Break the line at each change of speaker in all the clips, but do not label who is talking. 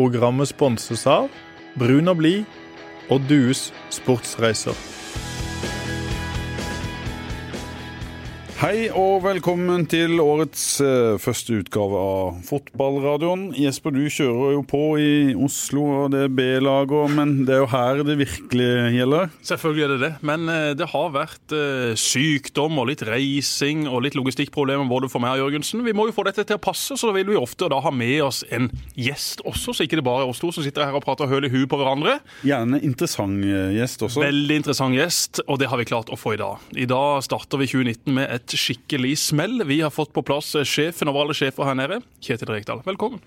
Programmet sponses av Brun og blid og Dues sportsreiser.
Hei og velkommen til årets eh, første utgave av Fotballradioen. Jesper, du kjører jo på i Oslo og det er B-laget, men det er jo her det virkelig gjelder.
Selvfølgelig er det det, men eh, det har vært eh, sykdom og litt reising og litt logistikkproblemer både for meg og Jørgensen. Vi må jo få dette til å passe, så da vil vi ofte da ha med oss en gjest også, så ikke det bare er oss to som sitter her og prater høl i huet på hverandre.
Gjerne interessant gjest også.
Veldig interessant gjest, og det har vi klart å få i dag. I dag starter vi 2019 med et skikkelig smell. Vi har fått på plass sjefen over alle sjefer her nede, Kjetil Rekdal. Velkommen.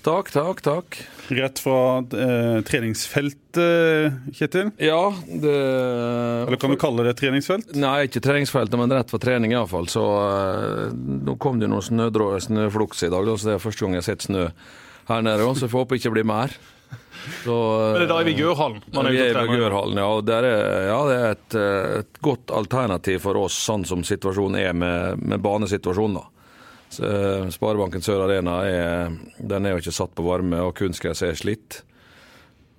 Takk, takk, takk.
Rett fra eh, treningsfeltet, Kjetil?
Ja, det
Eller kan du kalle det treningsfelt?
Nei, ikke treningsfeltet, men rett fra trening iallfall. Så eh, nå kom det noen snøflukser i dag, da, så det er første gang jeg har sett snø her nede. Så jeg får håpe ikke det blir mer.
Så, Men det er da i Vigørhallen?
Man er, er i Vigørhallen, ja. Og det er, ja, det er et, et, godt alternativ for oss, sånn som situasjonen er med, med banesituasjonen. da. Sparebanken Sør Arena er, den er jo ikke satt på varme, og kunstgress er slitt.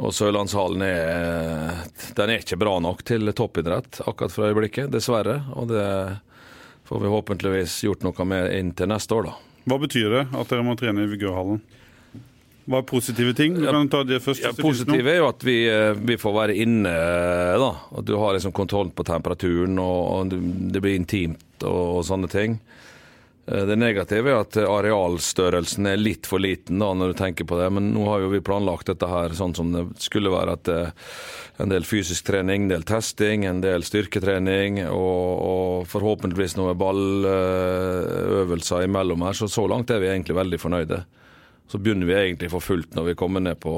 Og Sørlandshallen er, den er ikke bra nok til toppidrett akkurat for øyeblikket, dessverre. Og det får vi håpentligvis gjort noe med inn til neste år, da.
Hva betyr det at dere må trene i Vigørhallen? Hva er positive ting? Du kan ta det først.
Ja, positive er jo at vi, vi, får være inne. da. At du har liksom kontroll på temperaturen, og, det blir intimt og, og, sånne ting. Det negative er at arealstørrelsen er litt for liten da, når du tenker på det. Men nå har jo vi planlagt dette her sånn som det skulle være. at En del fysisk trening, en del testing, en del styrketrening og, og forhåpentligvis noen balløvelser imellom her. Så så langt er vi egentlig veldig fornøyde så begynner vi egentlig for fullt når vi kommer ned på,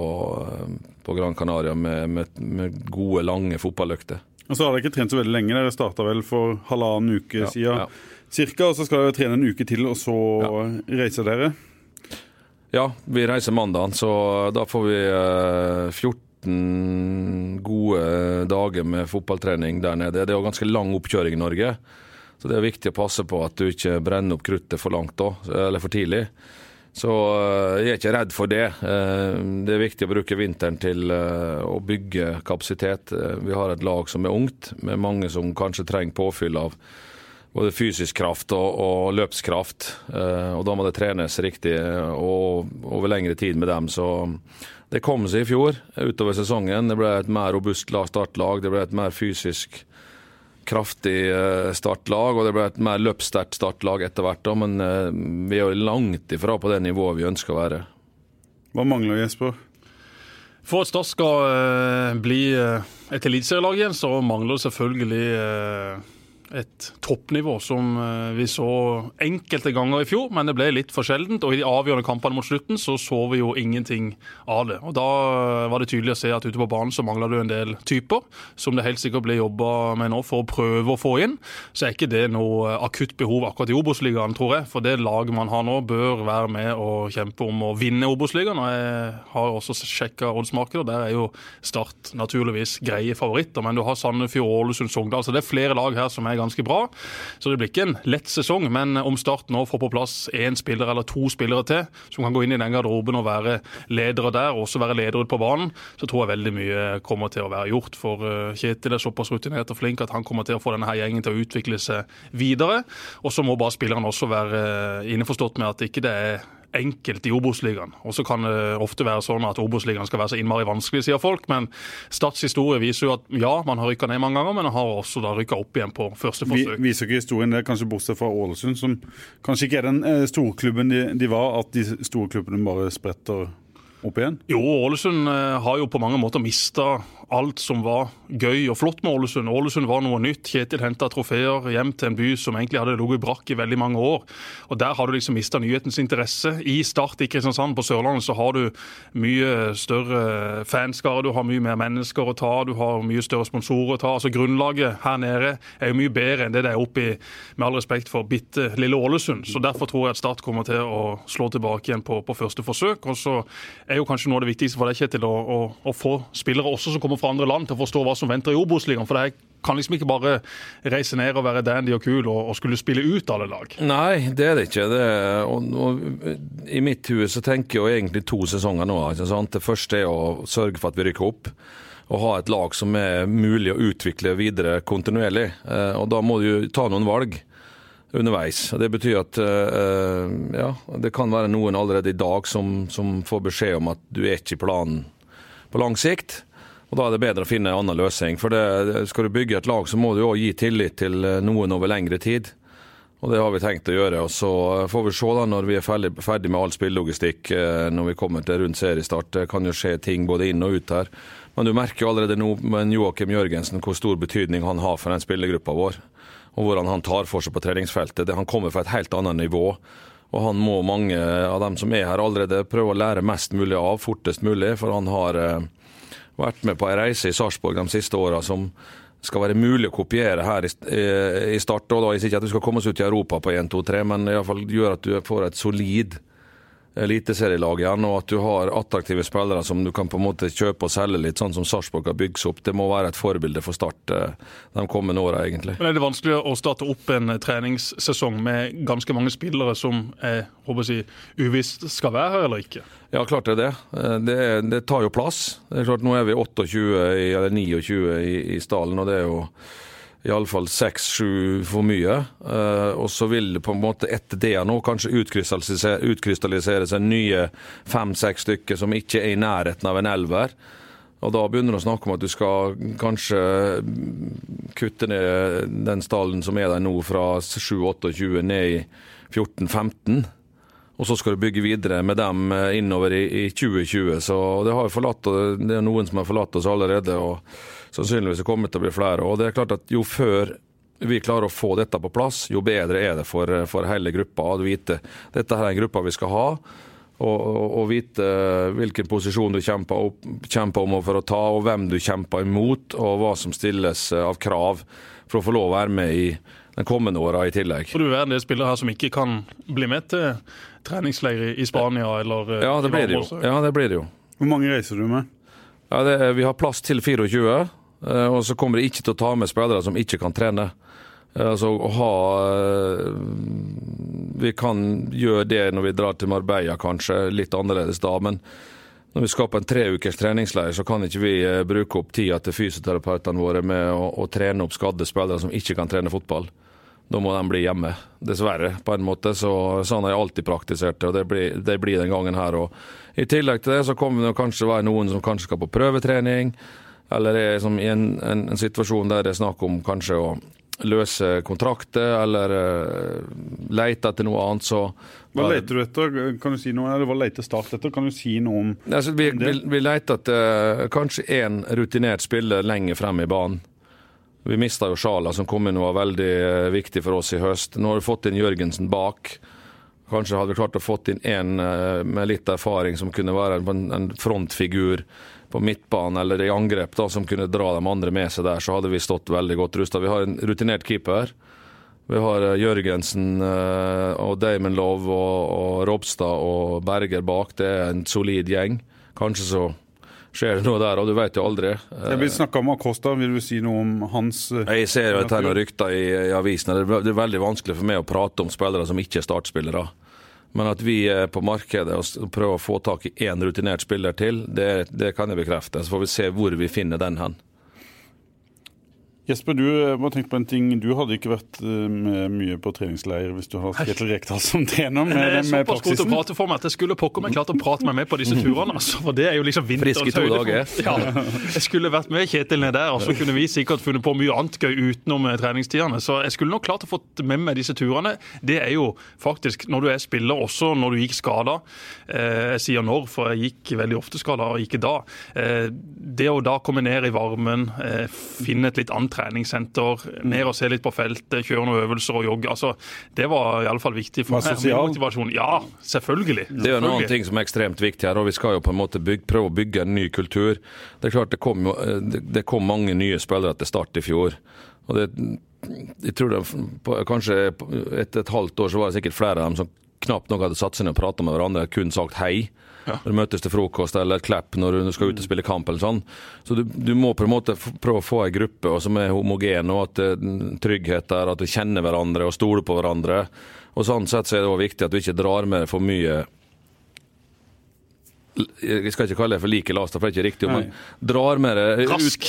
på Gran Canaria med, med, med, gode, lange fotballøkter.
Og så har dere ikke trent så veldig lenge. Dere starta vel for halvannen uke ja, siden ja. cirka, og så skal dere trene en uke til, og så ja. reiser dere?
Ja, vi reiser mandag, så da får vi eh, 14 gode dager med fotballtrening der nede. Det er jo ganske lang oppkjøring i Norge, så det er viktig å passe på at du ikke brenner opp kruttet for langt da, eller for tidlig. Så eh, jeg er ikke redd for det. Eh, det er viktig å bruke vinteren til eh, å bygge kapasitet. Vi har et lag som er ungt, med mange som kanskje trenger påfyll av både fysisk kraft og, og løpskraft. Og da må det trenes riktig og over lengre tid med dem. Så det kom seg i fjor utover sesongen. Det ble et mer robust startlag, det ble et mer fysisk kraftig eh, startlag, og det ble et mer løpssterkt startlag etter hvert. Men eh, vi er jo langt ifra på det nivået vi ønsker å være.
Hva mangler Jesper?
For at Start skal eh, bli et eliteserielag igjen, så mangler det selvfølgelig et toppnivå som eh, vi så enkelte ganger i fjor, men det ble litt for sjeldent. Og i de avgjørende kampene mot slutten så så vi jo ingenting av det. Og Da var det tydelig å se at ute på banen så mangla det en del typer, som det helt sikkert ble jobba med nå for å prøve å få inn. Så er ikke det noe akutt behov akkurat i Obos-ligaen, tror jeg. For det laget man har nå, bør være med og kjempe om å vinne Obos-ligaen. Og jeg har også sjekka oddsmarkedet, og der er jo Start naturligvis greie favoritter. Men du har Sandefjord, Ålesund, Sogndal, så det er flere lag her som er ganske bra. Så det blir ikke en lett sesong, men om Start nå får på plass én spiller eller to spillere til som kan gå inn i den garderoben og være ledere der, og også være ledere på banen, så tror jeg veldig mye kommer til å være gjort. For eh, Kjetil er såpass rutinert og flink at han kommer til å få denne her gjengen til å utvikle seg videre. Og så må bare spillerne også være eh, innforstått med at ikke det er enkelt i Obos-ligaen. Og så kan det ofte være sånn at Obos-ligaen skal være så innmari vanskelig, sier folk. Men Stads historie viser jo at ja, man har rykka ned mange ganger, men man har også da rykka opp igjen på første forsøk.
Vi, viser ikke historien det, kanskje bortsett fra Ålesund, som kanskje ikke er den eh, storklubben de, de var, at de store klubbene bare spretter opp igjen?
Jo, Ålesund eh, har jo på mange måter mista alt som var gøy og flott med Ålesund. Ålesund var noe nytt. Kjetil henta trofeer hjem til en by som egentlig hadde ligget brakk i veldig mange år. Og Der har du liksom mista nyhetens interesse. I Start i Kristiansand på Sørlandet så har du mye større fanskare, du har mye mer mennesker å ta, du har mye større sponsorer å ta. Altså Grunnlaget her nede er jo mye bedre enn det det er oppe i, med all respekt for bitte lille Ålesund. Så Derfor tror jeg at Start kommer til å slå tilbake igjen på, på første forsøk. Og så er jo kanskje noe av det viktigste for deg, Kjetil, å, å, å få spillere også som kommer fra andre land til å forstå hva som venter i Obos-ligaen. For det kan liksom ikke bare reise ned og være dandy og kul og, og skulle spille ut alle lag.
Nei, det er det ikke. Det er, og, og, I mitt hue så tenker jeg jo egentlig to sesonger nå. Det første er å sørge for at vi rykker opp. Og ha et lag som er mulig å utvikle videre kontinuerlig. Eh, og da må du jo ta noen valg underveis. Og Det betyr at eh, ja, det kan være noen allerede i dag som, som får beskjed om at du er ikke i planen på lang sikt. Og Da er det bedre å finne en annen løsning. For det, Skal du bygge et lag, så må du òg gi tillit til eh, noen over lengre tid. Og Det har vi tenkt å gjøre. og Så får vi se da når vi er ferdig, ferdig med all spillelogistikk når vi kommer til rundt seriestart. Det kan jo skje ting både inn og ut her. Men du merker jo allerede nå med Joakim Jørgensen hvor stor betydning han har for den spillergruppa vår. Og hvordan han tar for seg på treningsfeltet. Han kommer fra et helt annet nivå. Og han må mange av dem som er her allerede prøve å lære mest mulig av fortest mulig. For han har eh, vært med på ei reise i Sarpsborg de siste åra som skal være mulig å kopiere her i, i start. og da Ikke at du skal komme oss ut i Europa på 1, 2, 3, men iallfall gjøre at du får et solid eliteserielag igjen, og at du har attraktive spillere som du kan på en måte kjøpe og selge litt, sånn som Sarpsborg har bygd opp. Det må være et forbilde for Start eh, de kommende åra, egentlig.
Men Er det vanskelig å starte opp en treningssesong med ganske mange spillere som jeg håper å si, uvisst skal være her eller ikke?
Ja, klart det er det. Eh, det, det tar jo plass. Det er klart Nå er vi 28, eller 29 i, i stallen, og det er jo iallfall seks-sju for mye. Uh, og så vil det på en måte etter det nå kanskje utkrystallisere, utkrystallisere seg nye fem-seks stykker som ikke er i nærheten av en elver. Og da begynner du å snakke om at du skal kanskje kutte ned den stallen som er der nå fra 7-28 ned i 14-15. Og så skal du bygge videre med dem eh, innover i, i 2020. Så det, har forlatt, det er noen som har forlatt oss allerede. og sannsynligvis kommer til å bli flere. Og det er klart at Jo før vi klarer å få dette på plass, jo bedre er det for, for hele gruppa å vite dette her er en gruppe vi skal ha. Og, og, og vite hvilken posisjon du kjemper, opp, kjemper om for å ta, og hvem du kjemper imot, og hva som stilles av krav for å få lov å være med i den kommende åra i tillegg.
Får du være en del spillere her som ikke kan bli med til treningsleir i Spania eller
ja, det blir det jo. Ja, det blir det jo.
Hvor mange reiser du med?
Ja, det, Vi har plass til 24. Eh, og så kommer de ikke til å ta med spillere som ikke kan trene. Eh, altså å ha eh, Vi kan gjøre det når vi drar til Marbella, kanskje. Litt annerledes da. Men når vi skaper en treukers treningsleir, så kan ikke vi bruke opp tida til fysioterapeutene våre med å, å trene opp skadde spillere som ikke kan trene fotball. Da må de bli hjemme, dessverre, på en måte. Så, sånn har jeg alltid praktisert det, og det blir, det blir den gangen her. òg. I tillegg til det så kommer det kanskje være noen som kanskje skal på prøvetrening. Eller er liksom i en, en, en, situasjon der det er snakk om kanskje å løse kontrakter, eller uh, lete etter noe annet, så
Hva leter du etter? Kan du si noe, eller hva leter Start etter? Kan du si noe om
altså, vi, vi, vi, leter etter uh, kanskje én rutinert spiller lenger frem i banen. Vi mista jo Sjala, som kom inn og var veldig uh, viktig for oss i høst. Nå har vi fått inn Jørgensen bak. Kanskje hadde vi klart å fått inn en med litt erfaring som kunne være en, en frontfigur på midtbanen eller i angrep da, som kunne dra de andre med seg der, så hadde vi stått veldig godt rusta. Vi har en rutinert keeper. Vi har eh, Jørgensen eh, og Damon Love og, og Robstad og Berger bak. Det er en solid gjeng. Kanskje så skjer det noe der, og du vet jo aldri.
Jeg vil snakke om Acosta, vil du si noe om hans
eh, Jeg ser jo et tegn og rykter i, i avisene. Det er veldig vanskelig for meg å prate om spillere som ikke er startspillere. Men at vi er på markedet og prøver å få tak i én rutinert spiller til, det, det kan jeg bekrefte. Så får vi se hvor vi finner den hen.
Jesper, du må tenke på en ting. Du hadde ikke vært eh, med mye på treningsleir hvis du har Kjetil Rekdal som trener med, med, med
praksisen? Såpass god for meg at jeg skulle pokker meg klart å prate meg med på disse turene. Altså, for det er jo liksom
Friske to dager.
Ja, jeg skulle vært med Kjetil ned der, og så kunne vi sikkert funnet på mye annet gøy utenom eh, treningstidene. Så jeg skulle nok klart å fått med meg disse turene. Det er jo faktisk, når du er spiller, også når du gikk skada eh, Jeg sier når, for jeg gikk veldig ofte skada, og ikke da. Det å da komme ned i varmen, finne et litt annet treningssenter, ned og se litt på feltet, kjøre noen øvelser og jogge. Altså, det var iallfall viktig for meg. Motivasjon. Ja, selvfølgelig.
Det er jo noen ting som er ekstremt viktig her, og vi skal jo på en måte bygge, prøve å bygge en ny kultur. Det er klart det kom, det kom mange nye spillere til start i fjor. og det jeg tror det, Kanskje etter et halvt år så var det sikkert flere av dem som knapt nok hadde satt seg ned og prata med hverandre, kun sagt hei.
Ja.
Når du møtes til frokost eller et klepp når du skal ut og spille kamp. eller sånn. Så du, du må på en måte prøve å få ei gruppe som er homogen, og at trygghet er trygghet der, at du kjenner hverandre og stoler på hverandre. Og sånn sett så er det også viktig at du ikke drar med for mye jeg skal ikke kalle det for like lasta, for det er ikke riktig, men drar med det
Rask.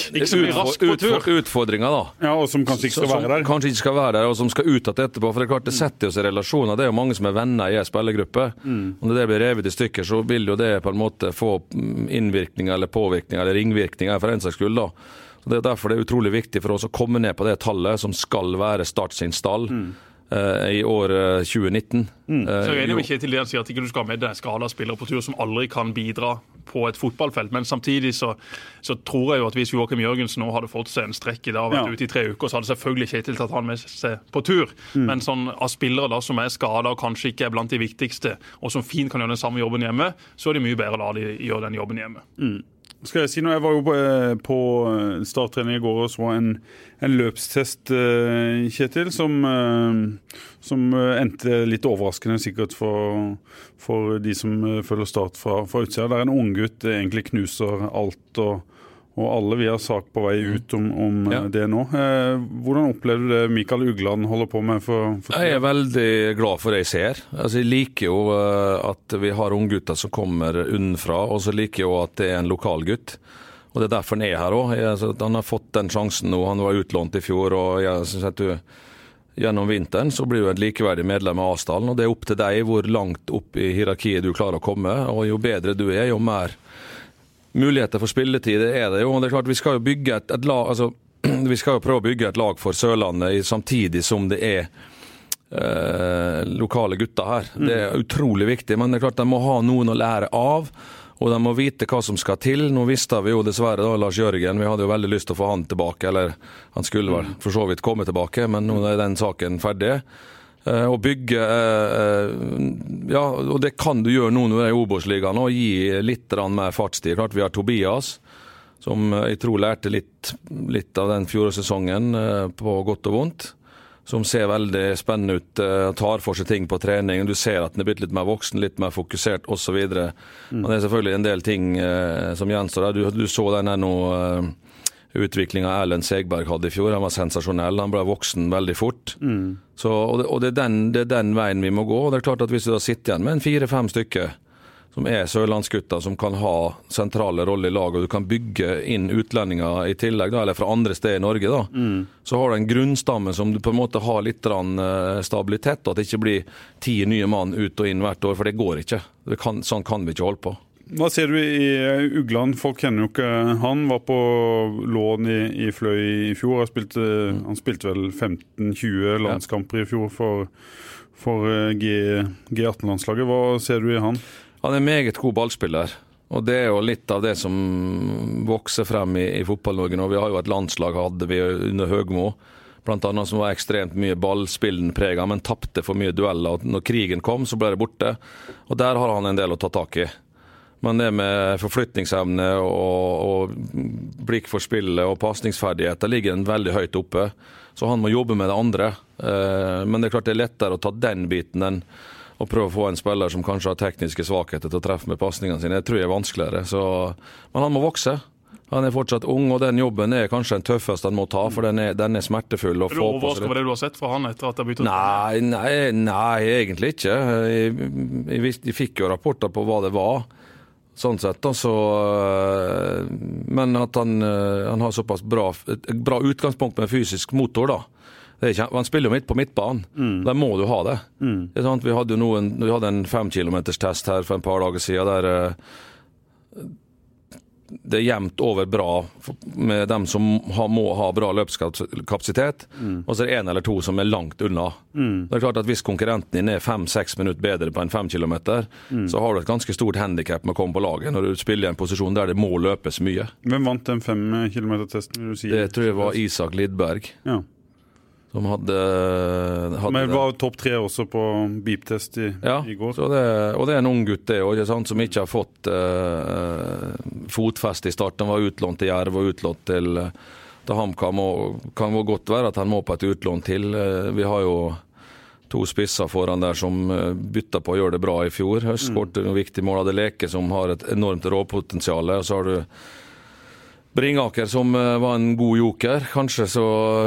Tur.
utfordringer, da.
Ja, og som kanskje ikke skal være der.
Som Kanskje ikke skal være der, og som skal ut igjen etterpå. For det er klart det setter jo seg relasjoner. Det er jo mange som er venner i ei spillergruppe.
Mm.
Og når det blir revet i stykker, så vil jo det på en måte få mm, innvirkninger eller påvirkninger eller ringvirkninger for en saks skyld. da. Så Det er derfor det er utrolig viktig for oss å komme ned på det tallet som skal være Start sin stall eh, i år eh, 2019.
Så jeg er enig
Eh,
med Kjetil det han sier at ikke du skal ha med deg skada spillere på tur som aldri kan bidra på et fotballfelt. Men samtidig så, så tror jeg jo at hvis Joakim Jørgensen nå hadde fått seg en strekk i dag og vært
Ja.
ute i tre uker, så hadde selvfølgelig Kjetil tatt han med seg på tur. Men sånn av spillere da som er skada og kanskje ikke er blant de viktigste, og som fint kan gjøre den samme jobben hjemme, så er det mye bedre å la de gjøre den jobben hjemme.
Skal jeg si noe? Jeg var jo på, eh, eh, starttrening i går og så en, en løpstest, eh, Kjetil, som, som endte litt overraskende sikkert for, for de som følger Start fra, fra utsida. Der en unggutt egentlig knuser alt og, og alle vi har sak på vei ut om, om eh,
Ja.
det nå. Eh, Hvordan opplever du det Mikael Ugland holder på med for, for
Jeg er veldig glad for det jeg ser. Altså, jeg liker jo eh, at vi har unggutter som kommer unnfra, og så liker jeg jo at det er en lokal gutt. Og Det er derfor han er her òg. Han har fått den sjansen nå. Han var utlånt i fjor. og jeg synes at du Gjennom vinteren så blir du et likeverdig medlem av Asdalen, og det er opp til deg hvor langt opp i hierarkiet du klarer å komme. og Jo bedre du er, jo mer muligheter for spilletid er det jo. og det er klart Vi skal jo bygge et, et lag altså, vi skal jo prøve å bygge et lag for Sørlandet samtidig som det er eh, lokale gutter her. Det er utrolig viktig, men det er klart de må ha noen å lære av. Og de må vite hva som skal til. Nå visste vi jo dessverre da Lars Jørgen, vi hadde jo veldig lyst til å få han tilbake. Eller han skulle vel for så vidt komme tilbake, men nå er den saken ferdig. Eh, Å bygge eh, eh, Ja, og det kan du gjøre nå når du er i Obos-ligaen, og gi litt mer fartstid. Klart vi har Tobias, som jeg tror lærte litt, litt av den fjorårssesongen, på godt og vondt. Som ser veldig spennende ut, tar for seg ting på trening. Du ser at den er blitt litt mer voksen, litt mer fokusert osv. Men det er selvfølgelig en del ting som gjenstår. Du, du så den her nå utviklinga Erlend Segberg hadde i fjor. Han var sensasjonell. Han ble voksen veldig fort. Så, og det, og det, er den, det er den veien vi må gå. og det er klart at Hvis du da sitter igjen med en fire-fem stykker som er sørlandsgutter, som kan ha sentrale roller i laget, og du kan bygge inn utlendinger i tillegg, da, eller fra andre steder i Norge, da, så har du en grunnstamme som du på en måte har litt eh, stabilitet, og at det ikke blir ti nye mann ut og inn hvert år, for det går ikke. Det kan, sånn kan vi ikke holde på.
Hva ser du i eh, Ugland? Folk kjenner jo ikke han. Var på lån i, i Fløy i fjor. Han spilte, han spilte vel 15-20 landskamper i fjor for, for eh, G- G18-landslaget. Hva ser du i han?
Han er en meget god ballspiller. Og det er jo litt av det som vokser frem i, i Fotball-Norge nå. Vi har jo et landslag hadde vi under Høgmo, annet som var ekstremt mye ballspillende prega, men tapte for mye dueller. Og når krigen kom, så ble det borte. Og der har han en del å ta tak i. Men det med forflytningsevne og, og blikk for spillet og pasningsferdigheter ligger den veldig høyt oppe. Så han må jobbe med det andre. Eh, Men det er klart det er lettere å ta den biten enn å prøve å få en spiller som kanskje har tekniske svakheter til å treffe med pasningene sine. Det tror jeg er vanskeligere. Så, men han må vokse. Han er fortsatt ung, og den jobben er kanskje den tøffeste han må ta, for den er, den er smertefull.
Er du overrasket over det du har sett fra han etter at det har begynt å
Nei, nei, nei, egentlig ikke. Jeg, jeg, jeg fikk jo rapporter på hva det var. Sånn sett, da, så øh, Men at han, øh, han har såpass bra, et bra utgangspunkt med fysisk motor, da. Det ikke, han spiller jo midt på midtbanen. Der må du ha det. det er sant, vi hadde jo noen, vi hadde en femkilometerstest her for en par dager siden der øh, det er jevnt over bra med dem som har, må ha bra løpskapasitet, og så er det én eller to som er langt unna. Det er klart at Hvis konkurrenten din er fem-seks minutter bedre på en fem kilometer, så har du et ganske stort handikap med å komme på laget når du spiller i en posisjon der det må løpes mye.
Hvem vant den fem kilometer-testen? si?
Det tror jeg var Isak Lidberg
Ja.
Som hadde, hadde
Men var topp tre også på beep-test i,
Ja,
i går.
Ja, det, og det er en ung gutt det òg, som ikke har fått eh, fotfeste i starten. Han var utlånt til Jerv og utlånt til, eh, til HamKam. og Kan godt være at han må på et utlån til. Eh, vi har jo to spisser foran der som eh, bytta på å gjøre det bra i fjor. Høst skåret noen viktige mål. Hadde Leke som har et enormt råpotensial. Og så har du Bringaker som eh, var en god joker. Kanskje så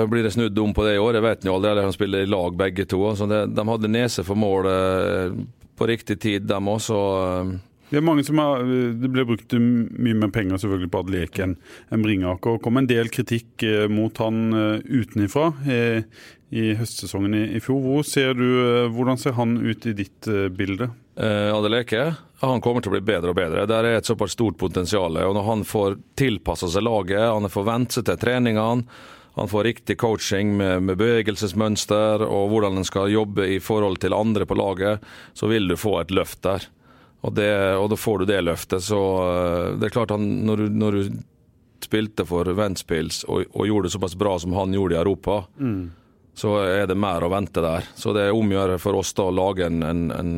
blir det snudd om på det i år. Jeg vet jo. Eller han spiller i lag begge to. Så det, de hadde nese for mål eh, på riktig tid, dem òg, så eh,
Det har, det ble brukt mye mer penger selvfølgelig på Adeleke enn en Bringaker. Det kom en del kritikk mot han utenifra i høstsesongen i, fjor. Hvor ser du, hvordan ser han ut i ditt bilde?
Eh, Adeleke han kommer til å bli bedre og bedre. Der er et såpass stort potensial. og Når han får tilpassa seg laget, han får vent seg til treningene, han får riktig coaching med, med bevegelsesmønster og hvordan han skal jobbe i forhold til andre på laget, så vil du få et løft der. Og, det, og da får du det løftet. Så eh, det er klart han, når, du, når du spilte for Ventspils og, og gjorde det såpass bra som han gjorde i Europa, så er det mer å vente der. Så det er om å gjøre for oss da å lage en, en, en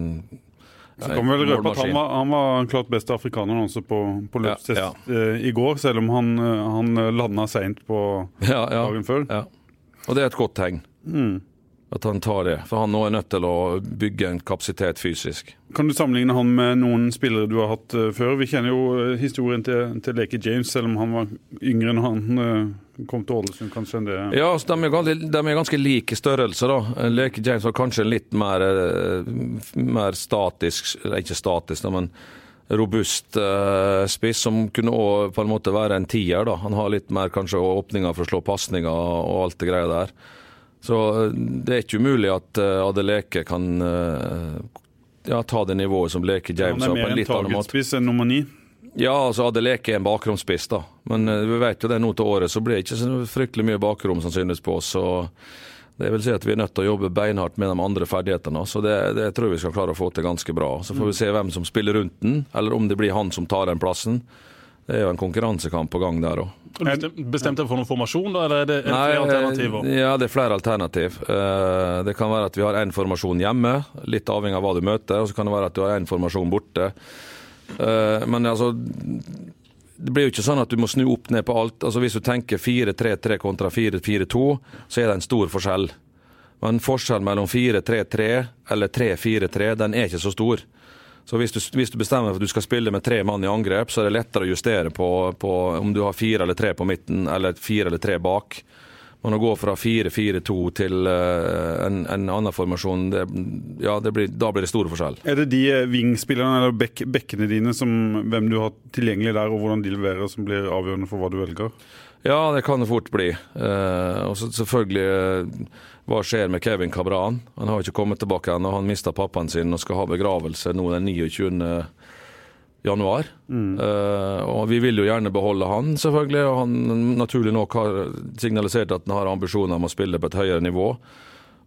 Så kan vel røpe at han var, han var klart beste afrikaner også på, på løpstest
Ja,
eh, i går, selv om han, eh, han landa seint på
Ja, ja.
dagen før.
Ja. Og det er et godt tegn. At han tar det. For han nå er nødt til å bygge en kapasitet fysisk.
Kan du sammenligne han med noen spillere du har hatt eh, før? Vi kjenner jo eh, historien til, til Leke James, selv om han var yngre enn han eh, kom til Ålesund, kanskje. enn det.
Ja, så de er, ganske, de er ganske like størrelse, da. Leke James var kanskje litt mer, mer statisk, ikke statisk, men robust eh, spiss, som kunne også på en måte være en tier. da. Han har litt mer kanskje åpninger for å slå pasninger og alt det greia der. Så eh, det er ikke umulig at uh, Adeleke kan eh, ja, ta det nivået som Leke
Han
James
er
har, på en
en
litt annen måte.
targetspiss enn nummer ni.
Ja, altså Adeleke er en bakromsspiss, da. Men uh, vi vet jo det nå til året, så blir det ikke så fryktelig mye bakrom sannsynligvis på oss. Så det vil si at vi er nødt til å jobbe beinhardt med de andre ferdighetene. Så det, det tror jeg vi skal klare å få til ganske bra. Så får vi se hvem som spiller rundt den, eller om det blir han som tar den plassen. Det er jo en konkurransekamp på gang der òg.
Bestemte bestemt- bestemt for noen formasjon, da, eller er det, er det flere alternativer?
Ja, det er flere alternativ. Eh, Det kan være at vi har én formasjon hjemme, litt avhengig av hva du møter. Og så kan det være at du har én formasjon borte. Eh, Men altså det blir jo ikke sånn at du må snu opp ned på alt. Altså Hvis du tenker 4-3-3 kontra 4-4-2, så er det en stor forskjell. Men forskjellen mellom 4-3-3 eller 3-4-3, den er ikke så stor. Så hvis du, hvis du bestemmer for at du skal spille med tre mann i angrep, så er det lettere å justere på, på om du har fire eller tre på midten, eller fire eller tre bak. Men å gå fra 4-4-2 til eh, en, en annen formasjon, det, ja, det blir, da blir det store forskjell.
Er det de eh, wingspillerne eller bek, bekkene dine, som, hvem du har tilgjengelig der, og hvordan de leverer, som blir avgjørende for hva du velger?
Ja, det kan det fort bli. Eh, og så selvfølgelig eh, hva skjer med Kevin Cabran? Han har ikke kommet tilbake ennå. Han mista pappaen sin og skal ha begravelse nå den 29. januar. Eh, og vi vil jo gjerne beholde han, selvfølgelig. Og han naturlig nok har signalisert at han har ambisjoner om å spille på et høyere nivå.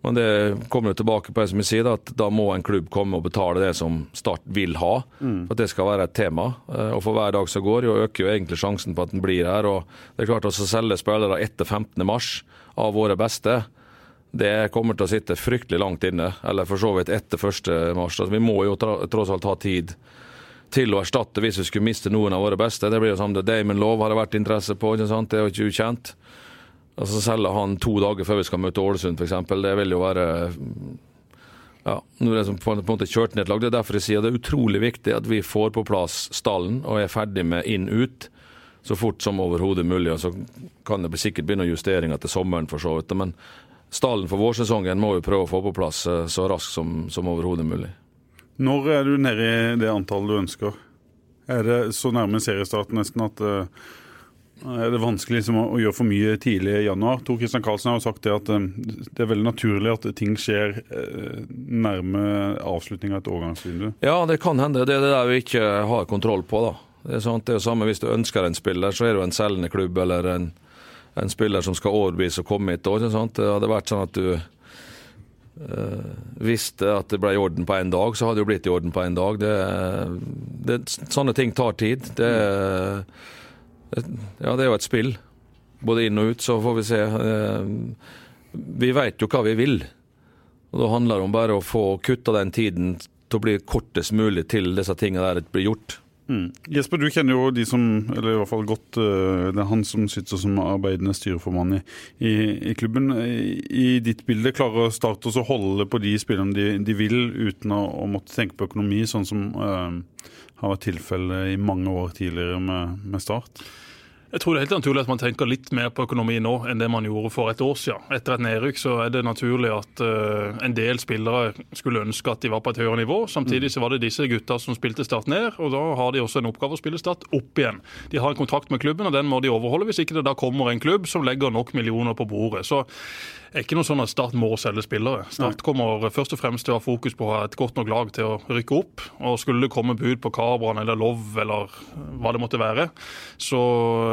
Men det kommer jo tilbake på det som sier, at da må en klubb komme og betale det som Start vil ha. For at det skal være et tema. Eh, Og for hver dag som går, jo øker jo egentlig sjansen på at den blir her. Og det er klart å selge spillere etter 15. mars av våre beste, det kommer til å sitte fryktelig langt inne. Eller for så vidt etter 1. mars. Altså, vi må jo tross alt ha tid til å erstatte hvis vi skulle miste noen av våre beste. Det blir jo sånn Damon Love har det vært interesse på, ikke sant? det er jo ikke ukjent. Altså selge han to dager før vi skal møte Ålesund f.eks. Det vil jo være ja, nå er det på en måte kjørt ned et lag. Det er derfor jeg sier det er utrolig viktig at vi får på plass stallen og er ferdig med inn-ut så fort som overhodet mulig. Og så kan det bli sikkert begynne justeringer til sommeren for så vidt. Men stallen for vårsesongen må vi prøve å få på plass eh, så raskt som, som overhodet mulig.
Når er du nede i det antallet du ønsker? Er det så nærme seriestart nesten at eh, er det vanskelig liksom, å, gjøre for mye tidlig i januar? Tor Christian Karlsen har jo sagt det at eh, det er veldig naturlig at ting skjer eh, nærme avslutninga av et overgangsvindu.
Ja, det kan hende. Det er det der vi ikke har kontroll på, da. Det er, sant, det er samme hvis du ønsker en spiller, så er det jo en selgende klubb eller en, en spiller som skal overbevise å komme hit. Det hadde vært sånn at du visste at det ble i orden på én dag, så hadde det jo blitt i orden på én dag. Det, det, sånne ting tar tid. Det, det, ja, det er jo et spill. Både inn og ut, så får vi se. Eh, Vi veit jo hva vi vil. Og Da handler det om bare å få kutta den tiden til å bli kortest mulig til disse tingene der blir gjort.
Mm. Jesper, du kjenner jo de som, eller i hvert fall godt, eh, det er han som sitter som arbeidende styreformann i, i, i klubben. I ditt bilde, klarer Start å holde på de spillerne de, de vil, uten å, å, måtte tenke på økonomi, sånn som uh, har vært tilfellet i mange år tidligere med, med Start?
Jeg tror det er helt naturlig at man tenker litt mer på økonomi nå enn det man gjorde for et år siden. Etter et nedrykk så er det naturlig at uh, en del spillere skulle ønske at de var på et høyere nivå. Samtidig så var det disse gutta som spilte Start ned, og da har de også en oppgave å spille Start opp igjen. De har en kontrakt med klubben, og den må de overholde hvis ikke det da kommer en klubb som legger nok millioner på bordet. Så er ikke noe sånn at Start må selge spillere. Start kommer først og fremst til å ha fokus på å ha et godt nok lag til å rykke opp. Og skulle det komme bud på Kabran eller Lov eller hva det måtte være, så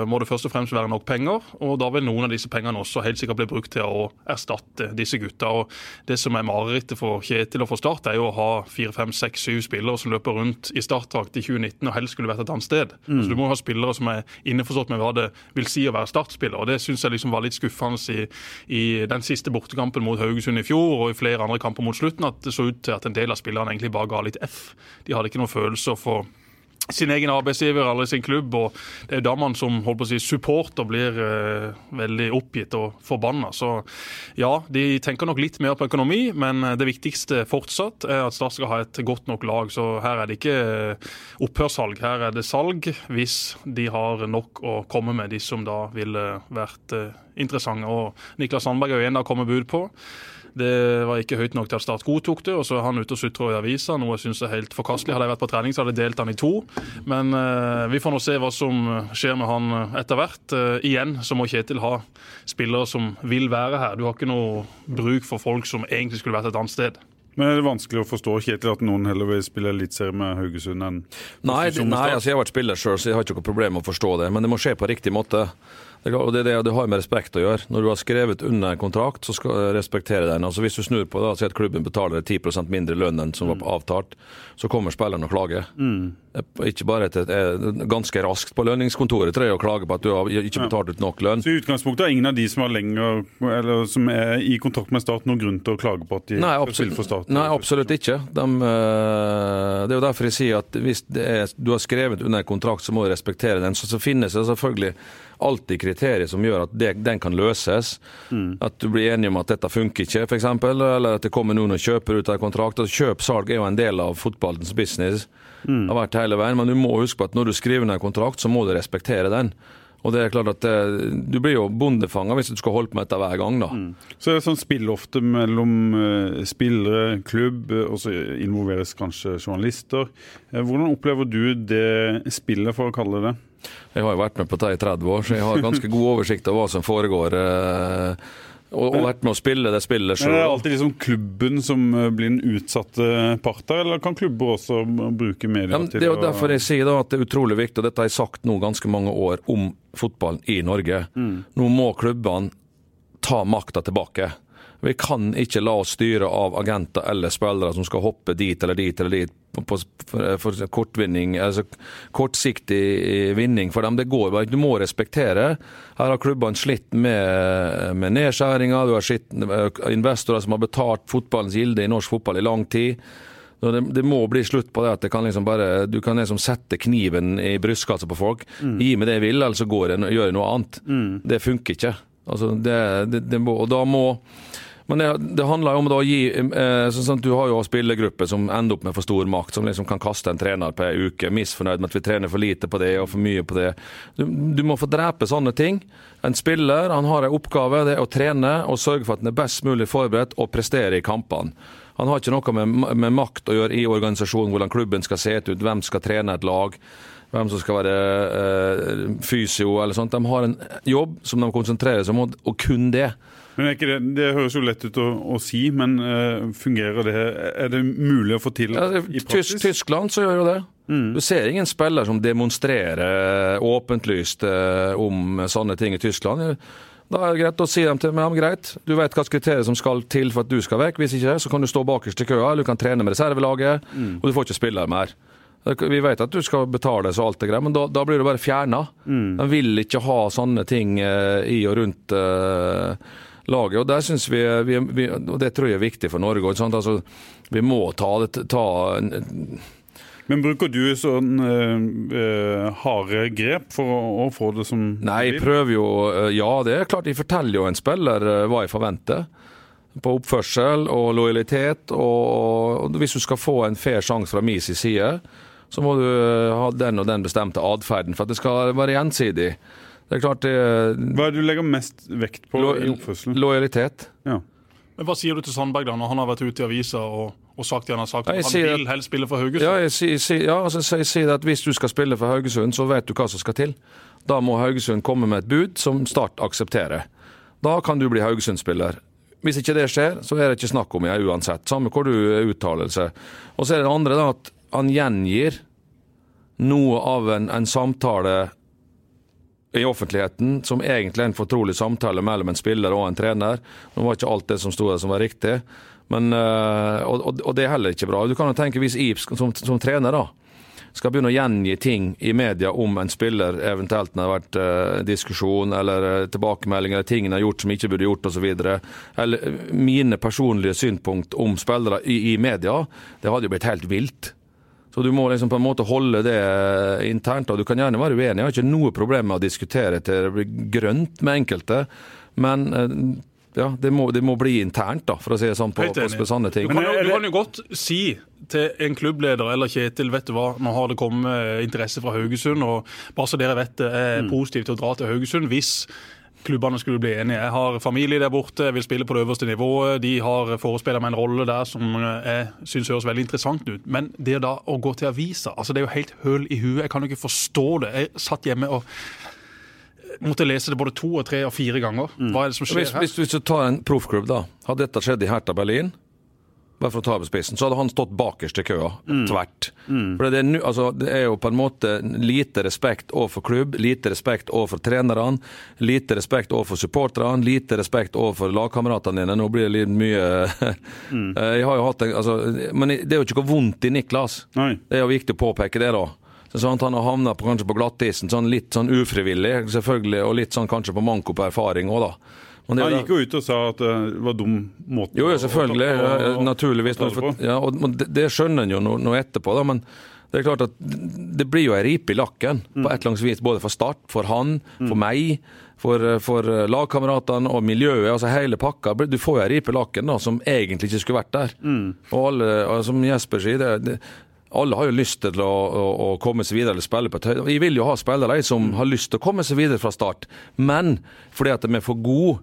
må det først og fremst være nok penger. Og da vil noen av disse pengene også helt sikkert bli brukt til å erstatte disse gutta. Og det som er marerittet for Kjetil og for Start, er jo å ha fire, fem, seks, syv spillere som løper rundt i startdrakt i 2019 og helst skulle vært et annet sted. Mm. Så du må ha spillere som er innforstått med hva det vil si å være startspiller. Og det syns jeg liksom var litt skuffende i, i den siste bortekampen mot Haugesund i fjor og i flere andre kamper mot slutten at det så ut til at en del av spillerne egentlig bare ga litt F. De hadde ikke noen følelser for sin egen arbeidsgiver eller sin klubb. og Det er da man som holdt på å si, supporter blir eh, veldig oppgitt og forbanna. Så ja, de tenker nok litt mer på økonomi, men det viktigste fortsatt er at Start skal ha et godt nok lag. Så her er det ikke eh, opphørssalg, her er det salg hvis de har nok å komme med, de som da ville vært eh, interessante. Og Niklas Sandberg er jo en det kommet bud på. Det var ikke høyt nok til at Start godtok det, og så er han ute og sutrer i avisa, noe jeg syns er helt forkastelig. Hadde jeg vært på trening, så hadde jeg delt han i to. Men eh, vi får nå se hva som skjer med han etter hvert. Eh, igjen så må Kjetil ha spillere som vil være her. Du har ikke noe bruk for folk som egentlig skulle vært et annet sted.
Men Er det vanskelig å forstå Kjetil, at noen heller vil spille eliteserie med Haugesund enn
Nei, nei altså jeg har vært spiller sjøl, så jeg har ikke noe problem med å forstå det. Men det må skje på riktig måte. Det, og det, det, det, har med respekt å gjøre. Når du har skrevet under en kontrakt, så skal du respektere den. Altså Hvis du snur på det og sier at klubben betaler 10% mindre lønn enn som var avtalt, så kommer spilleren og klager. Mm. Ikke bare et, ganske raskt på lønningskontoret tror jeg å klage på at du har ikke betalt ut nok lønn.
Så i utgangspunktet har ingen av de som, har lenger, eller som er i kontakt med staten, noen grunn til å klage på at de
Nei, absolutt, for Start? Nei, absolutt ikke. De, eh, det er jo derfor jeg sier at hvis er, du har skrevet under en kontrakt, så må du respektere den. Så, så finnes det selvfølgelig alltid kriterier som gjør at det, den kan løses. Mm. At du blir enig om at dette funker ikke, f.eks., eller at det kommer noen og kjøper ut av kontrakt. Kjøp-salg er jo en del av fotballens business. Mm. har vært hele veien, Men du må huske på at når du skriver ned en kontrakt, så må du respektere den. Og det er klart at eh, Du blir jo bondefanga hvis du skal holde på med dette hver gang. da. Mm.
Så er det sånn spill ofte mellom uh, spillere, klubb, og så involveres kanskje journalister. Hvordan opplever du det spillet, for å kalle det det?
Jeg har jo vært med på det i 30 år, så jeg har ganske god oversikt over hva som foregår. Eh, og, og, vært med å spille det spillet
sjøl. Er det alltid liksom klubben som eh, blir den utsatte part her, eller kan klubber også bruke media ja,
til Det er jo derfor jeg sier da at det er utrolig viktig, og dette har jeg sagt nå ganske mange år om fotballen i Norge. Mm. Nå må klubbene ta makta tilbake. Vi kan ikke la oss styre av agenter eller spillere som skal hoppe dit eller dit eller dit for, for kortvinning, altså kortsiktig vinning for dem. Det går bare Du må respektere. Her har klubbene slitt med, med nedskjæringer. Du har slitt investorer som har betalt fotballens gilde i norsk fotball i lang tid. Det, det, må bli slutt på det at det kan liksom bare, du kan liksom sette kniven i brystkassa på folk. Mm. Gi meg det jeg vil, eller så går jeg gjør noe annet. Mm. Det funker ikke. Altså det, det, må, og da må men det, det handler jo om å gi eh, sånn Du har jo spillergrupper som ender opp med for stor makt, som liksom kan kaste en trener på ei uke, misfornøyd med at vi trener for lite på det og for mye på det. Du, du må få drepe sånne ting. En spiller han har en oppgave, det er å trene og sørge for at han er best mulig forberedt og prestere i kampene. Han har ikke noe med, med makt å gjøre i organisasjonen, hvordan klubben skal se ut, hvem skal trene et lag hvem som skal være øh, fysio eller sånt. De har en jobb som de konsentrerer seg om, og kun det.
Men det, det, høres jo lett ut å, å si, men uh, fungerer det? Er det mulig å få til ja, i praksis?
Tyskland så gjør jo det. Mm. Du ser ingen spiller som demonstrerer åpentlyst uh, om sånne ting i Tyskland. Da er det greit å si dem til meg, greit, du vet hvilke kriterier som skal til for at du skal vekk. Hvis ikke, så kan du stå bakerst i køa, eller du kan trene med reservelaget, mm. og du får ikke spille mer. Vi vet at du skal betale så alt er greit, men da, da blir du bare fjerna. Mm. De vil ikke ha sånne ting uh, i og rundt uh, laget. og der synes vi, vi, vi, og Det tror jeg er viktig for Norge. Altså, vi må ta, ta
Men bruker du sånn uh, harde grep for å, å, få det som
Nei, jeg prøver jo Ja, det er klart jeg forteller jo en spiller hva jeg forventer. På oppførsel og lojalitet. Og, og hvis du skal få en fair sjanse fra min side, så må du ha den og den bestemte atferden for at det skal være gjensidig. Det er klart det,
Hva er det du legger mest vekt på lo, i oppførselen?
Lojalitet.
Ja. Men Hva sier du til Sandberg da, når han har vært ute i avisa og, og sagt det han har sagt? Ja, han vil helst spille for Haugesund?
Ja, jeg, sier, ja, altså, jeg sier at hvis du skal spille for Haugesund, så vet du hva som skal til. Da må Haugesund komme med et bud som Start aksepterer. Da kan du bli Haugesund-spiller. Hvis ikke det skjer, så er det ikke snakk om jeg uansett. Samme hvor du uttalelse. Og så er det andre da at han gjengir noe av en, en samtale i offentligheten, som egentlig er en fortrolig samtale mellom en spiller og en trener. Nå var ikke alt det som sto der som var riktig, men, og, og, og, det er heller ikke bra. Du kan jo tenke hvis Ibs som, som, trener da, skal begynne å gjengi ting i media om en spiller, eventuelt når det har vært eh, diskusjon eller uh, tilbakemeldinger, eller ting en har gjort som ikke burde gjort osv., eller mine personlige synspunkt om spillere i, i media, det hadde jo blitt helt vilt. Så du må liksom på en måte holde det eh, internt. og Du kan gjerne være uenig, jeg har ikke noe problem med å diskutere til det blir grønt med enkelte. Men eh, ja, det må, det må, bli internt, da, for å si det sånn, på, på sanne ting.
Du kan, jo, du kan, jo, godt si til en klubbleder eller Kjetil, vet du hva, nå har det kommet interesse fra Haugesund, og bare så dere vet det, er mm. positivt å dra til Haugesund hvis klubbene skulle bli enige. Jeg har familie der borte, jeg vil spille på det øverste nivået. De har forespeilet meg en rolle der som jeg syns høres veldig interessant ut. Men det da å gå til avisa, altså det er jo helt høl i huet. Jeg kan jo ikke forstå det. Jeg satt hjemme og måtte lese det både to og tre og fire ganger. Mm. Hva er det som skjer
her? Hvis, hvis du tar en proffklubb, da. Har dette skjedd i Hertha Berlin? Bare for å ta på spissen, så hadde han stått bakerst i køa. Mm. Tvert. Mm. For det er, altså, det er, jo på en måte lite respekt overfor klubb, lite respekt overfor trenerne, lite respekt overfor supporterne, lite respekt overfor lagkameratene dine. Nå blir det litt mye mm. Eh, jeg har jo hatt en, altså, Men det er jo ikke noe vondt i Niklas. Nei. Det er jo viktig å påpeke det, da. Sånn han har havna på, kanskje på glattisen, sånn litt sånn ufrivillig, selvfølgelig, og litt sånn kanskje på manko på erfaring òg, da.
Han gikk jo ut og sa at det var dum måte
Jo, selvfølgelig. Å, å, å, naturligvis. For, ja, og det, skjønner en jo nå, nå etterpå, da, men det er klart at det blir jo ei ripe i lakken mm. på et eller annet vis, både for Start, for han, for mm. meg, for, for lagkameratene og miljøet. altså Hele pakka. Du får jo ei ripe i lakken da, som egentlig ikke skulle vært der. Mm. Og alle, som Jesper sier, det, det, alle har jo lyst til å, å, å, komme seg videre eller spille på et høyt Vi vil jo ha spillere som mm. har lyst til å komme seg videre fra start, men fordi at de er for gode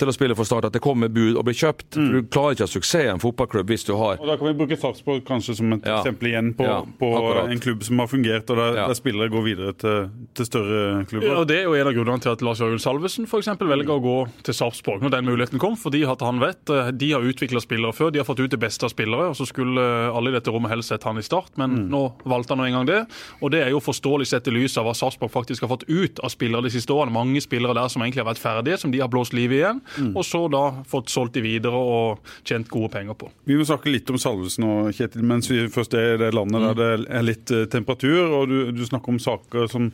til å spille for Start, at det kommer bud og blir kjøpt. Mm. Du klarer ikke å ha suksess i en fotballklubb hvis du har
Og Da kan vi bruke Sarpsborg kanskje som et ja. eksempel igjen på, ja, på en klubb som har fungert, og der, ja. der spillere går videre til, til, større klubber.
Ja, og Det er jo en av grunnene til at Lars Jørgen Salvesen eksempel, velger å gå til Sarpsborg når den muligheten kom. Fordi at han vet eh, de har utvikla spillere før, de har fått ut det beste av spillere. og Så skulle alle i dette rommet helst sett han i start, men mm. nå valgte han nå engang det. Og det er jo forståelig sett i lys av hva Sarpsborg faktisk har fått ut av spillere de siste årene. Mange spillere der som egentlig har vært ferdige, som de har blåst liv i igjen. Mm. Og så da fått solgt de videre og tjent gode penger på.
Vi må snakke litt om Salvesen nå, Kjetil, mens vi først er i det landet mm. der det er litt eh, temperatur. og Du, du snakker om saker som,